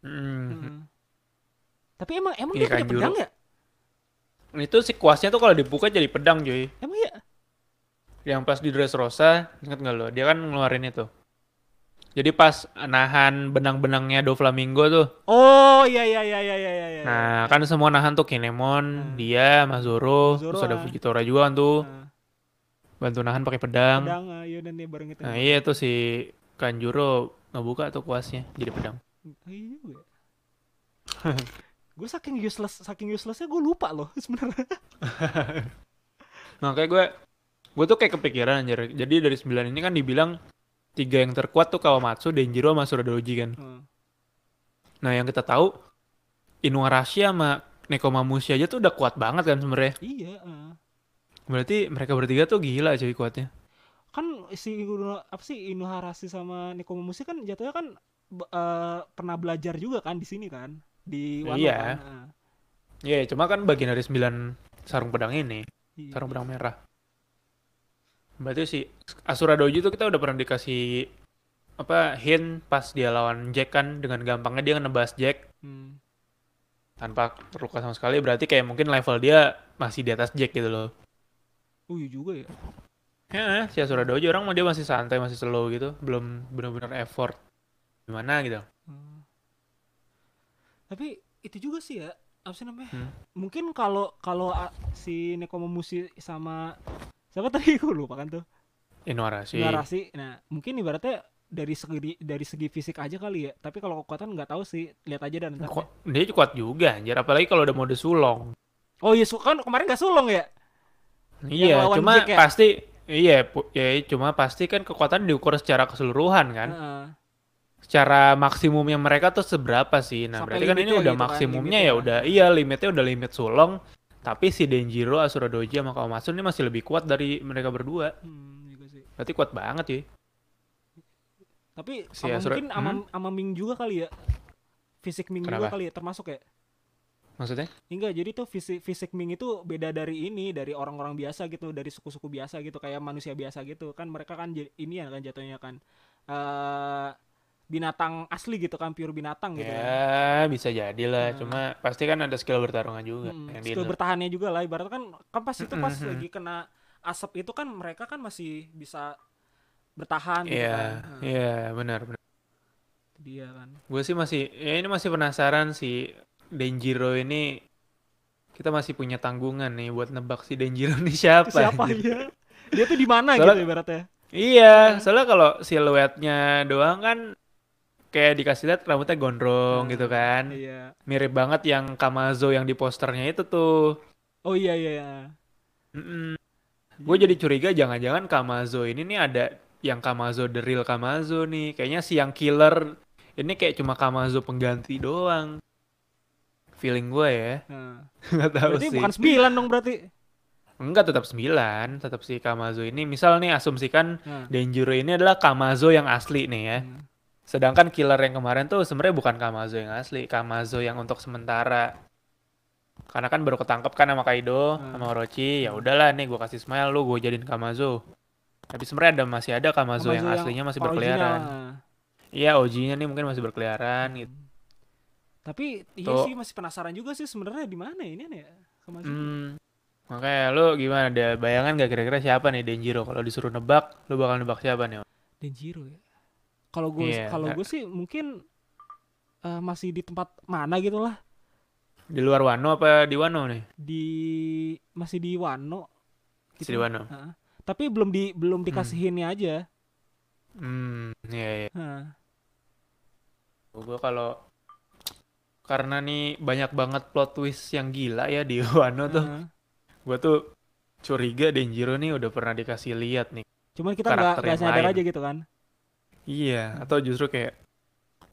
S3: Hmm.
S2: Heeh. Tapi emang emang
S3: Iya,
S2: dia punya pedang ya?
S3: Itu si kuasnya tuh kalau dibuka jadi pedang cuy.
S2: Emang iya?
S3: Yang pas di Dressrosa, inget nggak lo? Dia kan ngeluarin itu. Jadi pas nahan benang-benangnya Doflamingo tuh.
S2: Oh iya iya iya iya iya iya.
S3: Nah, kan semua nahan tuh Kinemon,
S2: Hmm.
S3: dia, Mas Zoro,
S2: Zoro,
S3: terus ada
S2: ah.
S3: Fujitora juga kan tuh.
S2: Nah,
S3: Bantu nahan pakai pedang.
S2: pedang iya dan dia bareng itu.
S3: Nah, iya tuh si Kanjuro ngebuka tuh kuasnya jadi pedang.
S2: Iya juga. gue saking useless saking uselessnya gue lupa loh sebenarnya.
S3: Makanya gue gue tuh kayak kepikiran anjir. Jadi dari 9 ini kan dibilang tiga yang terkuat tuh Kawamatsu, Denjiro sama Suradoji kan.
S2: Heeh.
S3: Nah, yang kita tahu Inuarashi sama Nekomamushi aja tuh udah kuat banget kan sebenarnya.
S2: Iya. heeh.
S3: Berarti mereka bertiga tuh gila cuy kuatnya.
S2: Kan si apa sih Inuharashi sama Nekomamushi kan jatuhnya kan eh, pernah belajar juga kan di sini kan di Wano
S3: Iya.
S2: kan.
S3: Iya, cuma kan bagian dari 9 sarung pedang ini,
S2: Iya.
S3: sarung pedang merah. Berarti si Asura Doji tuh kita udah pernah dikasih apa hint pas dia lawan Jack kan dengan gampangnya dia nebas Jack
S2: Hmm.
S3: tanpa terluka sama sekali berarti kayak mungkin level dia masih di atas Jack gitu loh.
S2: Oh iya juga ya.
S3: Ya, si Asura Doji orang mah dia masih santai, masih slow gitu, belum benar-benar effort. Gimana gitu.
S2: Tapi itu juga sih ya apa sih namanya?
S3: Hmm.
S2: Mungkin kalau kalau ah, si Nekomamushi sama siapa tadi gue lupa kan tuh
S3: Inuarashi.
S2: narasi. Nah mungkin ibaratnya dari segi dari segi fisik aja kali ya. Tapi kalau kekuatan nggak tahu sih, lihat aja dan.
S3: Kok- dia kuat juga anjir apalagi kalau udah mode sulong
S2: Oh iya, kan kemarin nggak sulong ya?
S3: iya cuma
S2: Jack ya?
S3: pasti iya ya cuma pasti kan kekuatan diukur secara keseluruhan kan
S2: Heeh.
S3: Secara maksimumnya mereka tuh seberapa sih nah
S2: Sampai
S3: berarti kan ini udah
S2: gitu kan,
S3: maksimumnya
S2: limitnya.
S3: ya udah iya limitnya udah limit sulong tapi si Denjiro Asura Doji sama Kawamatsu ini masih lebih kuat dari mereka berdua
S2: Hmm, juga sih.
S3: berarti kuat banget ya
S2: Tapi
S3: Si
S2: sama
S3: Asura-
S2: mungkin sama,
S3: hmm?
S2: sama Ming juga kali ya. Fisik Ming juga
S3: Kenapa?
S2: kali ya termasuk ya.
S3: maksudnya
S2: Enggak, jadi tuh fisik fisik Ming itu beda dari ini, dari orang-orang biasa gitu, dari suku-suku biasa gitu, kayak manusia biasa gitu. Kan mereka kan ini ya kan jatuhnya kan eh binatang asli gitu kan, pure binatang gitu kan.
S3: ya bisa jadi lah
S2: Nah.
S3: cuma pasti kan ada skill bertarungan juga
S2: Hmm,
S3: yang
S2: skill bertahannya juga lah ibaratnya kan kan pas itu pas
S3: Mm-mm.
S2: lagi kena asap itu kan mereka kan masih bisa bertahan gitu
S3: Iya,
S2: kan. Nah,
S3: iya benar benar.
S2: dia kan.
S3: Gue sih masih ya ini masih penasaran si Denjiro ini kita masih punya tanggungan nih buat nebak si Denjiro ini siapa.
S2: Siapa
S3: anjir.
S2: ya? Dia tuh di mana gitu ibaratnya.
S3: Iya, soalnya kalau siluetnya doang kan kayak dikasih lihat rambutnya gondrong
S2: Nah,
S3: gitu kan.
S2: Iya.
S3: Mirip banget yang Kamazo yang di posternya itu tuh.
S2: Oh iya iya. iya.
S3: Gue jadi curiga jangan-jangan Kamazo ini nih ada yang Kamazo the real Kamazo nih. Kayaknya si yang killer ini kayak cuma Kamazo pengganti doang. Feeling gue ya.
S2: Nah,
S3: Nggak tahu
S2: berarti
S3: sih.
S2: bukan sembilan dong berarti.
S3: Enggak tetap 9, tetap si Kamazo ini. Misal nih asumsikan
S2: Nah.
S3: Denjiro ini adalah Kamazo yang asli nih ya.
S2: Hmm.
S3: Sedangkan killer yang kemarin tuh sebenarnya bukan Kamazo yang asli, Kamazo yang untuk sementara. Karena kan baru ketangkep kan sama Kaido,
S2: Hmm.
S3: sama Orochi. Ya udahlah nih gue kasih smile lu, gue jadiin Kamazo. Tapi sebenarnya ada masih ada Kamazo, yang,
S2: Kamazo
S3: aslinya masih berkeliaran. Iya, OG-nya nih mungkin masih berkeliaran gitu.
S2: Tapi iya
S3: Tuh.
S2: sih masih penasaran juga sih sebenarnya di mana ini nih ya. Kemarin.
S3: Hmm. Makanya lu gimana ada bayangan gak kira-kira siapa nih Denjiro kalau disuruh nebak, lu bakal nebak siapa nih?
S2: Denjiro ya. Kalau gue
S3: Iya,
S2: kalau gue sih mungkin eh, masih di tempat mana gitu lah.
S3: Di luar Wano apa di Wano nih?
S2: Di masih di Wano.
S3: Masih di Wano.
S2: Heeh. Tapi belum di belum dikasihinnya aja.
S3: Hmm, iya iya.
S2: Heeh.
S3: Gue kalau karena nih banyak banget plot twist yang gila ya di Wano tuh.
S2: Heeh.
S3: Gue tuh curiga Denjiro nih udah pernah dikasih lihat nih.
S2: Cuman kita nggak sadar aja gitu kan.
S3: Iya, atau justru kayak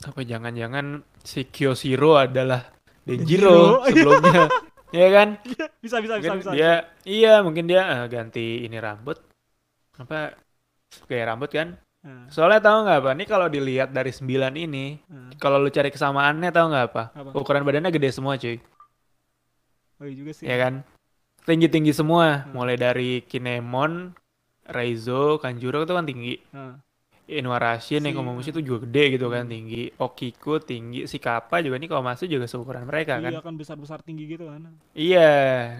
S3: apa jangan-jangan si Kyoshiro adalah Denjiro
S2: Denjiro.
S3: sebelumnya. Iya kan?
S2: Bisa bisa bisa
S3: Mungkin
S2: bisa.
S3: dia iya mungkin dia eh, ganti ini rambut apa kayak rambut kan
S2: Heeh.
S3: soalnya tahu nggak apa nih kalau dilihat dari sembilan ini
S2: Heeh.
S3: kalau lu cari kesamaannya tahu nggak apa?
S2: Apa?
S3: ukuran badannya gede semua cuy
S2: Oh iya juga sih.
S3: ya kan tinggi tinggi semua
S2: Hmm.
S3: mulai dari Kinemon Raizo Kanjuro itu kan tinggi Inuarashi
S2: Si-
S3: yang Komamushi itu juga gede gitu kan
S2: Hmm.
S3: tinggi Okiku tinggi si Kappa juga nih kalau masuk juga seukuran mereka kan
S2: Iya kan besar-besar tinggi gitu kan.
S3: Iya,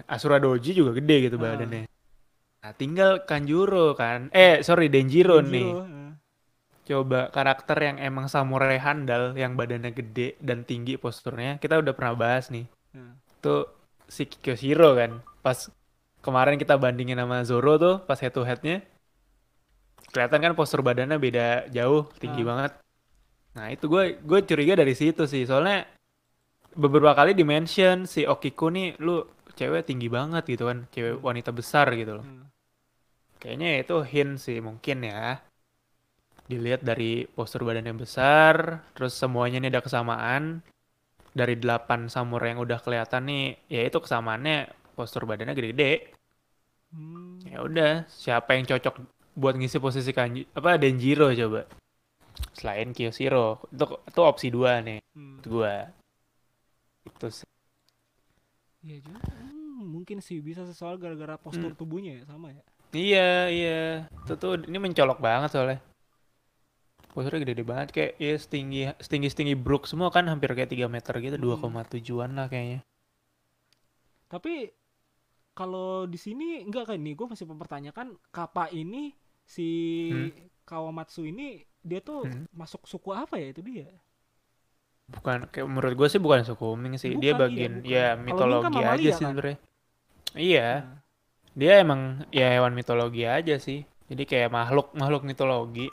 S3: Asura Doji juga gede gitu
S2: Ah.
S3: badannya. Nah, tinggal Kanjuro kan. Eh, sorry, Denjiro, nih.
S2: Denjiro, heeh.
S3: Coba karakter yang emang samurai handal, yang badannya gede dan tinggi posturnya, kita udah pernah bahas nih.
S2: Heeh.
S3: Tuh si Kyoshiro kan. Pas kemarin kita bandingin sama Zoro tuh, pas head to headnya. Kelihatan kan postur badannya beda jauh, tinggi
S2: Ah.
S3: banget. Nah, itu gue gue curiga dari situ sih. Soalnya beberapa kali di-mention si Okiku nih, lu cewek tinggi banget gitu kan. Cewek wanita besar gitu loh.
S2: Heeh.
S3: Kayaknya itu hint sih mungkin ya. Dilihat dari postur badannya besar, terus semuanya ini ada kesamaan. Dari 8 samurai yang udah kelihatan nih, ya itu kesamaannya postur badannya gede-gede.
S2: Hmm.
S3: Ya udah, siapa yang cocok buat ngisi posisi Kanji apa Denjiro coba? Selain Kyoshiro. Itu itu opsi dua nih
S2: Hmm.
S3: gua. Itu sih.
S2: Iya juga. Hmm, mungkin sih bisa soal gara-gara postur
S3: Hmm.
S2: tubuhnya ya sama ya.
S3: Iya, iya. Itu tuh ini mencolok banget soalnya. Posturnya gede-gede banget kayak ya setinggi setinggi setinggi Brook semua kan hampir kayak 3 meter gitu,
S2: Hmm.
S3: 2,7-an lah kayaknya.
S2: Tapi kalau di sini enggak kan nih, gue masih mempertanyakan Kappa ini si
S3: Hmm.
S2: Kawamatsu ini dia tuh
S3: Hmm.
S2: masuk suku apa ya itu dia?
S3: Bukan kayak menurut gue sih bukan suku Ming sih. Dia
S2: Bukan, iya,
S3: bagian
S2: bukan.
S3: ya
S2: kan
S3: mitologi aja
S2: mamalia
S3: sih
S2: kan?
S3: sebenarnya. Iya,
S2: Nah,
S3: dia emang ya hewan mitologi aja sih. Jadi kayak makhluk makhluk mitologi.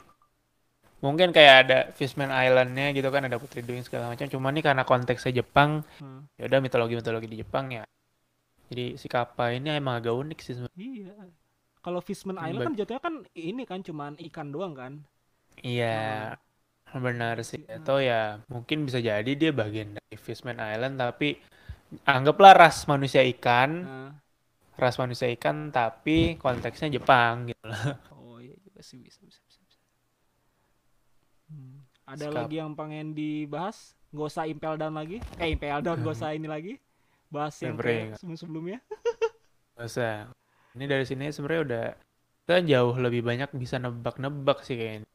S3: mungkin kayak ada Fishman Island-nya gitu kan ada Putri Duyung segala macam cuma nih karena konteksnya Jepang
S2: Hmm.
S3: ya udah mitologi mitologi di Jepang ya jadi si Kappa ini emang agak unik sih sebenarnya.
S2: Iya. Kalau Fishman Island kan jatuhnya kan ini kan cuman ikan doang kan.
S3: iya benar sih
S2: Si-
S3: atau ya mungkin bisa jadi dia bagian dari Fishman Island tapi anggaplah ras manusia ikan
S2: Nah,
S3: ras manusia ikan tapi konteksnya Jepang gitu lah
S2: oh iya juga sih bisa bisa bisa. bisa. Hmm. Ada
S3: Skap.
S2: lagi yang pengen dibahas? Gak usah impel down lagi. Eh impel down gak usah ini lagi. Bahas yang
S3: ending.
S2: sebelum-sebelumnya.
S3: Nggak usah ini dari sini sebenarnya udah kita jauh lebih banyak bisa nebak-nebak sih kayaknya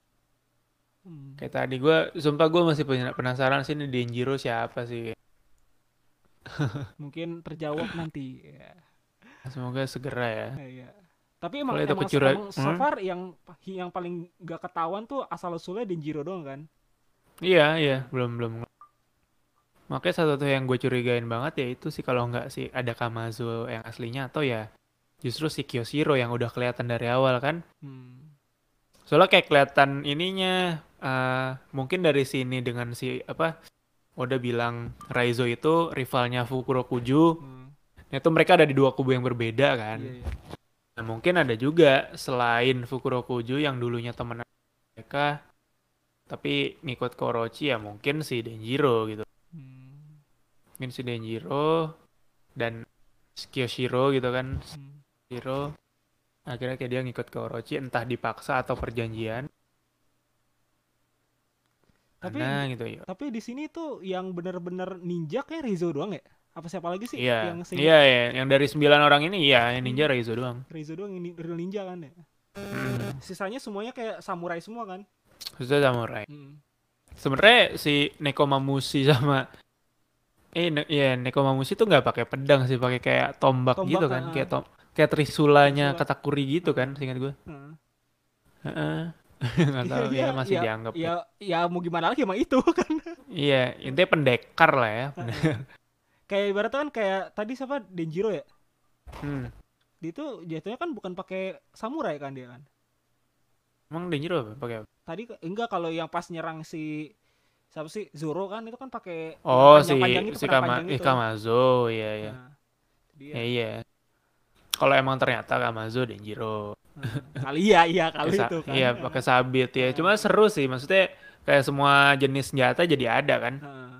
S2: Hmm.
S3: Kayak tadi gue, sumpah gue masih penasaran sih ini Denjiro siapa sih.
S2: Mungkin terjawab nanti. Ya.
S3: Semoga segera ya.
S2: Eh, iya. Tapi emang,
S3: Kalau itu
S2: emang,
S3: pecura-
S2: emang so
S3: Hmm?
S2: far yang yang paling gak ketahuan tuh asal usulnya Denjiro doang kan.
S3: Iya, iya, belum belum. Makanya satu tuh yang gue curigain banget ya itu sih kalau nggak sih ada Kamazo yang aslinya atau ya justru si Kyoshiro yang udah kelihatan dari awal kan.
S2: Hmm.
S3: Soalnya kayak kelihatan ininya eh, mungkin dari sini dengan si apa udah bilang Raizo itu rivalnya Fukurokuju.
S2: Hmm.
S3: Nah, itu mereka ada di dua kubu yang berbeda kan.
S2: Iya, iya.
S3: Nah, mungkin ada juga selain Fukurokuju yang dulunya temen mereka tapi ngikut ke Orochi ya mungkin si Denjiro gitu.
S2: Hmm.
S3: Mungkin si Denjiro dan Kyoshiro gitu kan.
S2: Hmm.
S3: Shiro akhirnya kayak dia ngikut ke Orochi entah dipaksa atau perjanjian.
S2: Tapi
S3: Nah gitu ya.
S2: tapi di sini tuh yang bener-bener ninja kayak Rizzo doang ya? Apa siapa lagi sih
S3: Iya,
S2: yang sing-
S3: iya, iya. Yang dari sembilan orang ini iya, yang ninja Raizo doang.
S2: Rizzo doang yang ni- real ninja kan ya?
S3: Hmm.
S2: Sisanya semuanya kayak samurai semua kan?
S3: Khususnya samurai.
S2: Hmm.
S3: Sebenarnya si Nekomamushi sama eh ne ya Nekomamushi tuh nggak pakai pedang sih, pakai kayak tombak,
S2: Tombak,
S3: gitu kan,
S2: ah.
S3: kayak tom kayak trisulanya
S2: Trisula.
S3: Katakuri gitu kan, seingat gue.
S2: Nah.
S3: Heeh. Nggak tahu ya
S2: Iya,
S3: masih
S2: iya,
S3: dianggap.
S2: Ya ya mau gimana lagi emang itu kan?
S3: Iya, intinya pendekar lah ya.
S2: kayak ibaratnya kan kayak tadi siapa Denjiro ya?
S3: Hmm.
S2: Dia tuh jatuhnya kan bukan pakai samurai kan dia kan?
S3: Emang Denjiro apa? Pakai apa?
S2: Tadi enggak kalau yang pas nyerang si siapa sih Zoro kan itu kan pakai
S3: Oh, si
S2: panjang-panjang itu,
S3: si Kama
S2: panjang
S3: eh,
S2: itu.
S3: Kamazo, iya iya.
S2: Nah, dia.
S3: Ya iya. Kalau emang ternyata Kamazo Denjiro.
S2: kali iya iya kali
S3: Pakai sa-
S2: itu kan.
S3: Iya, pakai sabit ya. Cuma seru sih, maksudnya kayak semua jenis senjata jadi ada kan.
S2: Heeh.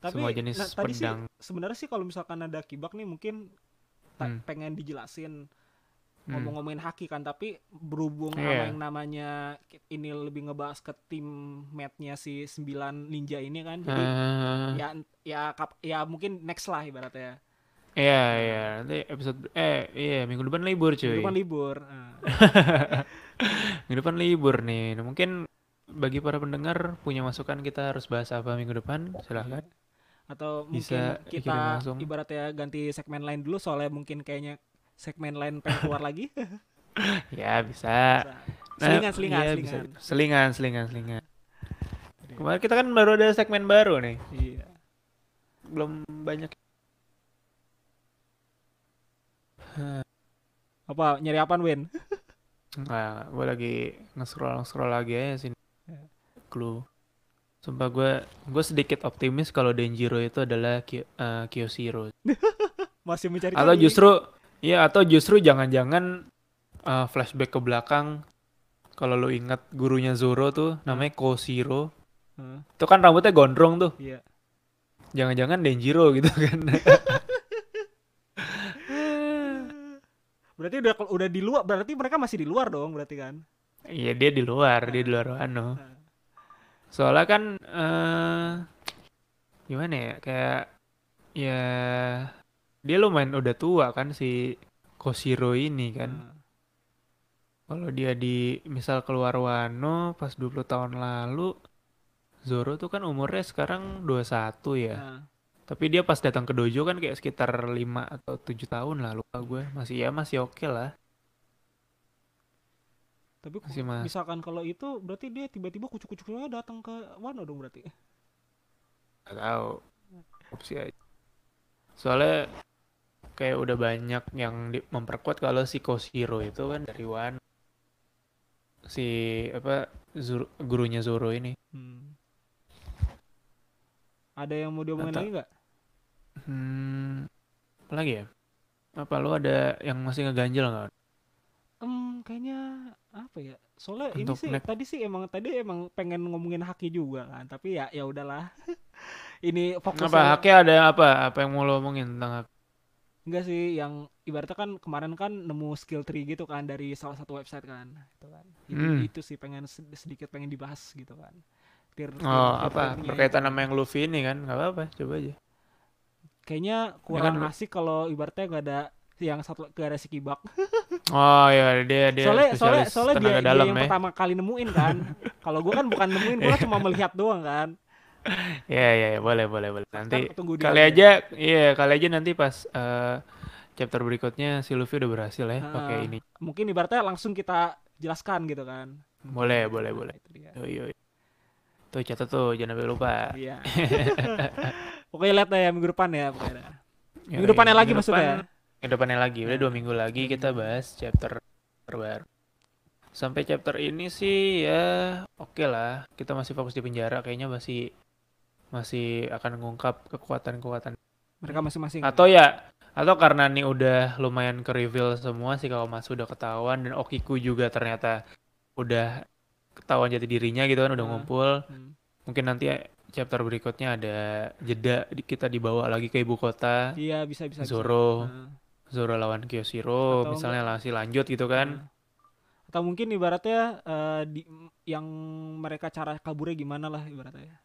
S2: Tapi
S3: Semua jenis
S2: nah, tadi sih
S3: pedang.
S2: sebenarnya sih kalau misalkan ada kibak nih mungkin
S3: Hmm.
S2: pengen dijelasin
S3: Hmm.
S2: ngomong-ngomongin haki kan tapi berhubung sama
S3: Iya.
S2: yang namanya ini lebih ngebahas ke tim matnya si 9 ninja ini kan jadi
S3: Eh,
S2: ya ya kap- ya mungkin next lah ibaratnya
S3: Iya, iya. Nanti episode eh iya minggu depan libur cuy.
S2: Minggu depan libur Nah,
S3: Minggu depan libur nih. Nah, mungkin bagi para pendengar punya masukan kita harus bahas apa minggu depan? Silahkan.
S2: atau
S3: Bisa
S2: mungkin kita
S3: langsung.
S2: ibaratnya ganti segmen lain dulu soalnya mungkin kayaknya segmen lain pengen keluar lagi
S3: Ya bisa. Nah,
S2: selingan selingan
S3: bisa.
S2: selingan
S3: Selingan, selingan, selingan. Kemarin kita kan baru ada segmen baru nih.
S2: iya
S3: Belum banyak.
S2: apa nyari apaan Win
S3: Nah, gue lagi nge-scroll scroll lagi aja sini.
S2: Ya.
S3: Clue. Sumpah gue gue sedikit optimis kalau Denjiro itu adalah Ki eh, Kyoshiro.
S2: masih mencari
S3: Atau justru ya atau justru jangan-jangan eh, flashback ke belakang kalau lu ingat gurunya Zoro tuh namanya Koshiro. Itu kan rambutnya gondrong tuh.
S2: iya
S3: Jangan-jangan Denjiro gitu kan.
S2: berarti udah udah di luar berarti mereka masih di luar dong berarti kan
S3: Iya dia di luar, dia di luar Wano.
S2: Nah,
S3: Soalnya kan eh gimana ya kayak ya dia lumayan udah tua kan si Koshiro ini kan.
S2: nah.
S3: Kalau dia di misal keluar Wano pas 20 tahun lalu Zoro tuh kan umurnya sekarang 21 ya.
S2: Nah,
S3: Tapi dia pas datang ke dojo kan kayak sekitar 5 atau 7 tahun lah lupa gue. Masih ya masih oke lah.
S2: tapi
S3: Masih mas.
S2: misalkan kalau itu berarti dia tiba-tiba kucuk-kucuknya datang ke Wano dong berarti
S3: Gak tahu. Opsi aja. Soalnya kayak udah banyak yang di- memperkuat kalau si Koshiro itu kan dari Wano. si apa Zoro- gurunya Zoro ini.
S2: Hmm. Ada yang mau diomongin
S3: Atau-
S2: lagi nggak?
S3: Hmm, apa lagi ya? Apa lu ada yang masih ngeganjel nggak?
S2: Em, kayaknya apa ya? Soalnya ini
S3: Untuk
S2: sih
S3: next-
S2: tadi sih emang tadi emang pengen ngomongin Haki juga kan, tapi ya ya udahlah. ini fokusnya
S3: Apa haknya ada yang apa? Apa yang mau lo omongin tentang hak?
S2: enggak sih yang ibaratnya kan kemarin kan nemu skill tree gitu kan dari salah satu website kan, itu kan. Itu,
S3: Hmm.
S2: itu sih pengen sed- sedikit pengen dibahas gitu kan. Tier-
S3: Oh,
S2: tier
S3: apa? Berkaitan
S2: itu.
S3: sama yang Luffy ini kan? Nggak apa-apa, coba aja.
S2: Kayaknya kurang
S3: kan-
S2: asik kalau ibaratnya nggak ada yang satu gak ada si kibak.
S3: Oh iya, dia dia
S2: soalnya soalnya soalnya dia, dia
S3: dalam
S2: yang
S3: ya.
S2: pertama kali nemuin kan. kalau gua kan bukan nemuin, gua cuma melihat doang kan.
S3: Iya, iya, iya, boleh, boleh, boleh. Nanti kali aja, iya, kali aja nanti pas eh, chapter berikutnya si Luffy udah berhasil ya pakai
S2: Ah.
S3: ini.
S2: Mungkin ibaratnya langsung kita jelaskan gitu kan.
S3: Boleh, boleh, boleh.
S2: Itu dia.
S3: Yoi, yoi. Tuh catat tuh, jangan sampai lupa.
S2: Iya. Pokoknya lihat ya minggu depan ya pokoknya.
S3: Yoi,
S2: Minggu depannya lagi
S3: minggu
S2: maksudnya.
S3: depan- Minggu depannya lagi, udah
S2: Nah.
S3: dua minggu lagi kita bahas chapter terbaru. Sampai chapter ini sih ya oke lah, kita masih fokus di penjara, kayaknya masih masih akan mengungkap kekuatan-kekuatan
S2: Mereka masing-masing.
S3: Atau ya, atau karena nih udah lumayan ke reveal semua sih kalau Mas udah ketahuan dan Okiku juga ternyata udah ketahuan jati dirinya gitu kan udah
S2: Ah.
S3: ngumpul.
S2: Hmm.
S3: Mungkin nanti chapter berikutnya ada jeda kita dibawa lagi ke ibu kota.
S2: Iya bisa bisa. bisa.
S3: Zoro,
S2: Nah.
S3: Zoro lawan Kyoshiro,
S2: Atau
S3: misalnya masih lanjut gitu kan.
S2: Nah. Atau mungkin ibaratnya eh, di yang mereka cara kaburnya gimana lah ibaratnya.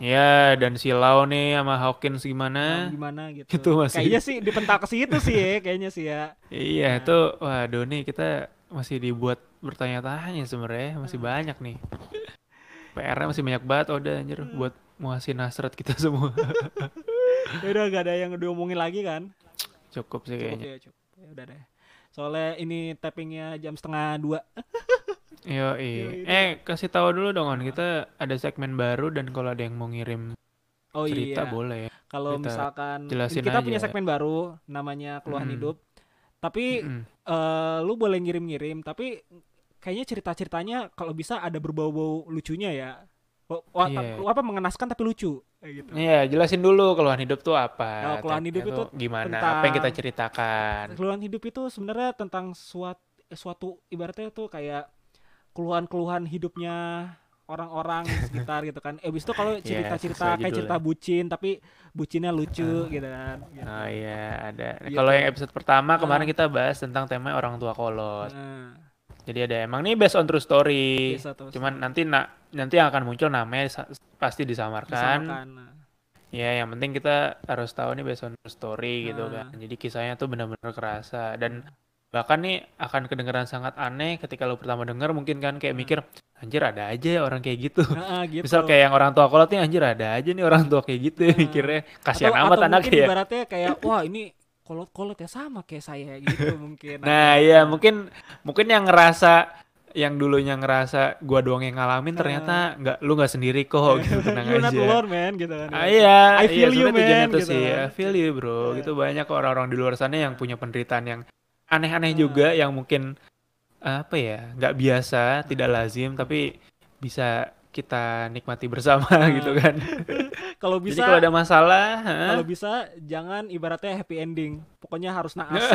S3: Ya, dan si Lau nih sama Hawkins
S2: Nah,
S3: gimana?
S2: gimana gitu.
S3: Itu masih-
S2: Kayaknya sih dipental ke situ sih ya, kayaknya sih ya.
S3: Iya,
S2: Nah.
S3: itu waduh nih kita masih dibuat bertanya-tanya sebenarnya, masih
S2: Hmm.
S3: banyak nih. PR-nya masih banyak banget udah anjir
S2: Hmm.
S3: buat muasin hasrat kita semua.
S2: Ya udah gak ada yang diomongin lagi kan?
S3: Cukup sih
S2: Cukup
S3: kayaknya.
S2: ya, cukup. Ya udah deh. Soalnya ini tappingnya jam setengah dua.
S3: Yo,
S2: Yoi.
S3: Eh, kasih tahu dulu dong, On. Kita ada segmen baru dan kalau ada yang mau ngirim
S2: Oh
S3: cerita
S2: iya.
S3: boleh ya.
S2: Kalau misalkan
S3: jelasin
S2: kita
S3: aja.
S2: punya segmen baru namanya keluhan
S3: Mm-mm.
S2: hidup. Tapi
S3: Mm-mm.
S2: eh, lu boleh ngirim-ngirim tapi kayaknya cerita-ceritanya kalau bisa ada berbau-bau lucunya ya.
S3: Iya.
S2: apa mengenaskan tapi lucu kayak gitu.
S3: Iya, jelasin dulu keluhan hidup tuh apa.
S2: Oh, keluhan hidup itu
S3: gimana? Apa yang kita
S2: tentang-
S3: ceritakan?
S2: Keluhan hidup itu sebenarnya tentang suatu suatu ibaratnya tuh kayak keluhan-keluhan hidupnya orang-orang di sekitar gitu kan. Eh, abis itu kalau
S3: Iya,
S2: cerita-cerita
S3: sesuai
S2: kayak cerita bucin tapi bucinnya lucu gitu kan. Gitu.
S3: Oh iya, ada. Nah,
S2: Gitu.
S3: Kalau yang episode pertama kemarin
S2: Ah.
S3: kita bahas tentang tema orang tua kolot.
S2: Nah,
S3: Jadi ada emang nih based on true story.
S2: tuh.
S3: Cuman nanti na- nanti yang akan muncul namanya pasti disamarkan.
S2: disamakan. Nah.
S3: Ya, yang penting kita harus tahu nih based on true story gitu
S2: Ah.
S3: kan. Jadi kisahnya tuh benar-benar kerasa dan bahkan nih akan kedengeran sangat aneh ketika lo pertama denger mungkin kan kayak mikir anjir ada aja ya orang kayak gitu.
S2: Nah, gitu.
S3: Misal kayak yang orang tua kolot nih anjir ada aja nih orang tua kayak gitu
S2: Nah.
S3: mikirnya kasihan
S2: atau,
S3: amat
S2: atau
S3: anak
S2: mungkin
S3: ya.
S2: ibaratnya kayak wah ini kolot-kolot ya sama kayak saya gitu mungkin.
S3: Nah, iya mungkin mungkin yang ngerasa yang dulunya ngerasa gua doang yang ngalamin ternyata nggak lu nggak sendiri kok gitu tenang
S2: You're not
S3: aja.
S2: alone man gitu kan.
S3: Ah, iya,
S2: I feel
S3: iya,
S2: you, man, gitu
S3: sih,
S2: kan.
S3: I feel you bro.
S2: Iya.
S3: Gitu banyak orang-orang di luar sana yang punya penderitaan yang aneh-aneh
S2: Ah.
S3: juga, yang mungkin apa ya, nggak biasa, tidak lazim, tapi bisa kita nikmati bersama
S2: Ah.
S3: gitu kan.
S2: Kalau
S3: Jadi
S2: bisa
S3: kalau ada masalah,
S2: kalau bisa jangan ibaratnya happy ending. Pokoknya harus naas.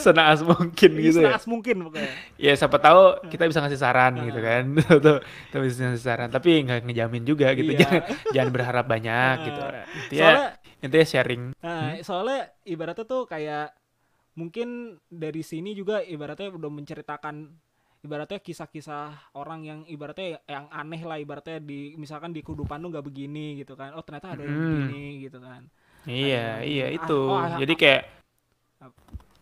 S3: senaas mungkin gitu ya.
S2: Senaas mungkin pokoknya.
S3: Ya siapa tahu kita bisa ngasih saran gitu kan. Kita bisa ngasih saran, tapi nggak ngejamin juga gitu.
S2: Iya.
S3: Jangan jangan berharap banyak gitu. Intinya
S2: Soalnya
S3: intinya sharing.
S2: Nah, soalnya ibaratnya tuh kayak mungkin dari sini juga ibaratnya udah menceritakan ibaratnya kisah-kisah orang yang ibaratnya yang aneh lah ibaratnya di misalkan di kehidupan lu nggak begini gitu kan. Oh, ternyata ada yang
S3: Hmm.
S2: begini gitu kan.
S3: Iya,
S2: Ada-
S3: iya
S2: ah,
S3: itu.
S2: oh, ah,
S3: Jadi kayak mem-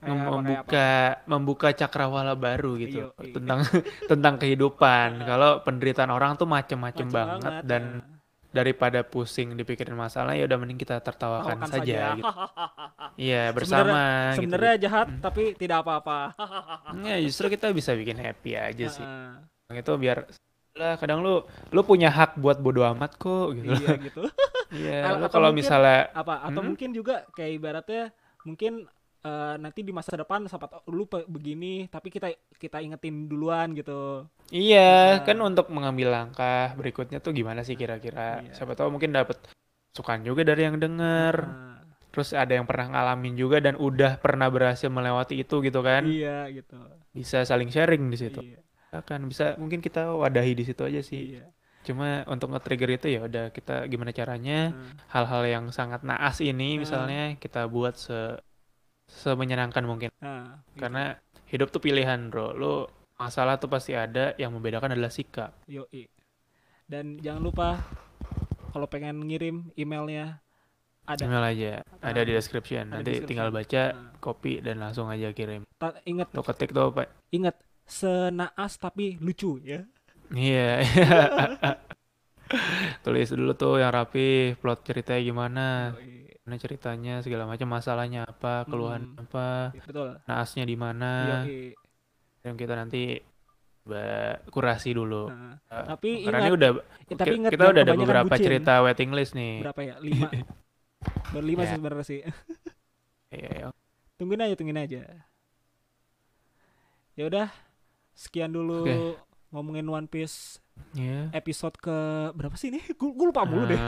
S2: kayak apa?
S3: membuka membuka cakrawala baru gitu
S2: Iya, iya.
S3: tentang tentang kehidupan. Kalau penderitaan orang tuh macem-macem
S2: Macem
S3: banget, dan
S2: ya.
S3: Daripada pusing dipikirin masalah ya udah mending kita tertawakan
S2: Tawakan
S3: saja
S2: saja.
S3: gitu. Iya, bersama gitu.
S2: Sebenarnya jahat
S3: Hmm.
S2: tapi tidak apa-apa.
S3: Ya, justru kita bisa bikin happy aja sih.
S2: Heeh.
S3: Itu biar lah kadang lu lu punya hak buat bodo amat kok gitu.
S2: iya gitu.
S3: Iya, lu kalau misalnya
S2: Apa atau
S3: Hmm?
S2: mungkin juga kayak ibaratnya mungkin eh, nanti di masa depan tahu lu begini tapi kita kita ingetin duluan gitu
S3: Iya,
S2: Nah.
S3: kan untuk mengambil langkah berikutnya tuh gimana sih kira-kira?
S2: Iya.
S3: Siapa tahu mungkin dapat sukan juga dari yang denger.
S2: Nah,
S3: Terus ada yang pernah ngalamin juga dan udah pernah berhasil melewati itu gitu kan.
S2: iya gitu
S3: Bisa saling sharing di situ.
S2: iya,
S3: Kan bisa mungkin kita wadahi di situ aja sih.
S2: iya.
S3: Cuma untuk nge-trigger itu ya udah kita gimana caranya
S2: Nah,
S3: hal-hal yang sangat naas ini
S2: Hmm.
S3: misalnya kita buat se semenyenangkan mungkin.
S2: nah, gitu.
S3: Karena hidup tuh pilihan, Bro. Lu masalah tuh pasti ada, yang membedakan adalah sikap.
S2: Yoi. Dan jangan lupa kalau pengen ngirim emailnya ada.
S3: Email aja, ada
S2: Ah,
S3: di description.
S2: ada
S3: Nanti
S2: description.
S3: tinggal baca,
S2: Nah,
S3: copy dan langsung aja kirim.
S2: ta- ingat
S3: Lo ketik tuh apa?
S2: ingat senaas tapi lucu ya.
S3: Iya. Tulis dulu tuh yang rapi, plot ceritanya gimana,
S2: Yoi.
S3: Gimana ceritanya, segala macam masalahnya apa, keluhan
S2: Hmm.
S3: apa,
S2: Betul.
S3: naasnya di mana.
S2: Yoi.
S3: Yang kita nanti kurasi dulu.
S2: Nah,
S3: Eh,
S2: tapi
S3: Karena ini
S2: ingat-
S3: udah
S2: eh, tapi ingat
S3: kita
S2: jangan
S3: udah ada beberapa
S2: bucin.
S3: cerita waiting list nih.
S2: berapa ya? Lima. Berlima
S3: Ya.
S2: sih sebenarnya sih.
S3: Iya, iya.
S2: Tungguin aja, tungguin aja. Ya udah, sekian dulu
S3: Oke.
S2: ngomongin One Piece
S3: Iya.
S2: episode ke berapa sih ini? Gue lupa mulu deh.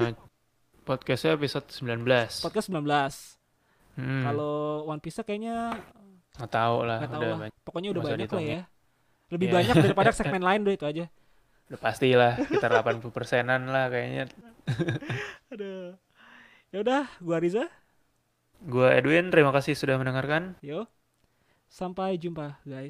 S3: Podcastnya episode 19.
S2: Podcast 19.
S3: Hmm,
S2: Kalau One Piece kayaknya
S3: nggak tahu lah,
S2: nggak tahu
S3: udah
S2: lah.
S3: banyak.
S2: Pokoknya udah banyak lah ya. Lebih
S3: Iya.
S2: banyak daripada segmen lain udah itu aja.
S3: Udah pastilah sekitar 80 persenan lah kayaknya.
S2: Aduh. Ya udah, gua Riza.
S3: Gua Edwin, terima kasih sudah mendengarkan.
S2: Yo. Sampai jumpa, guys.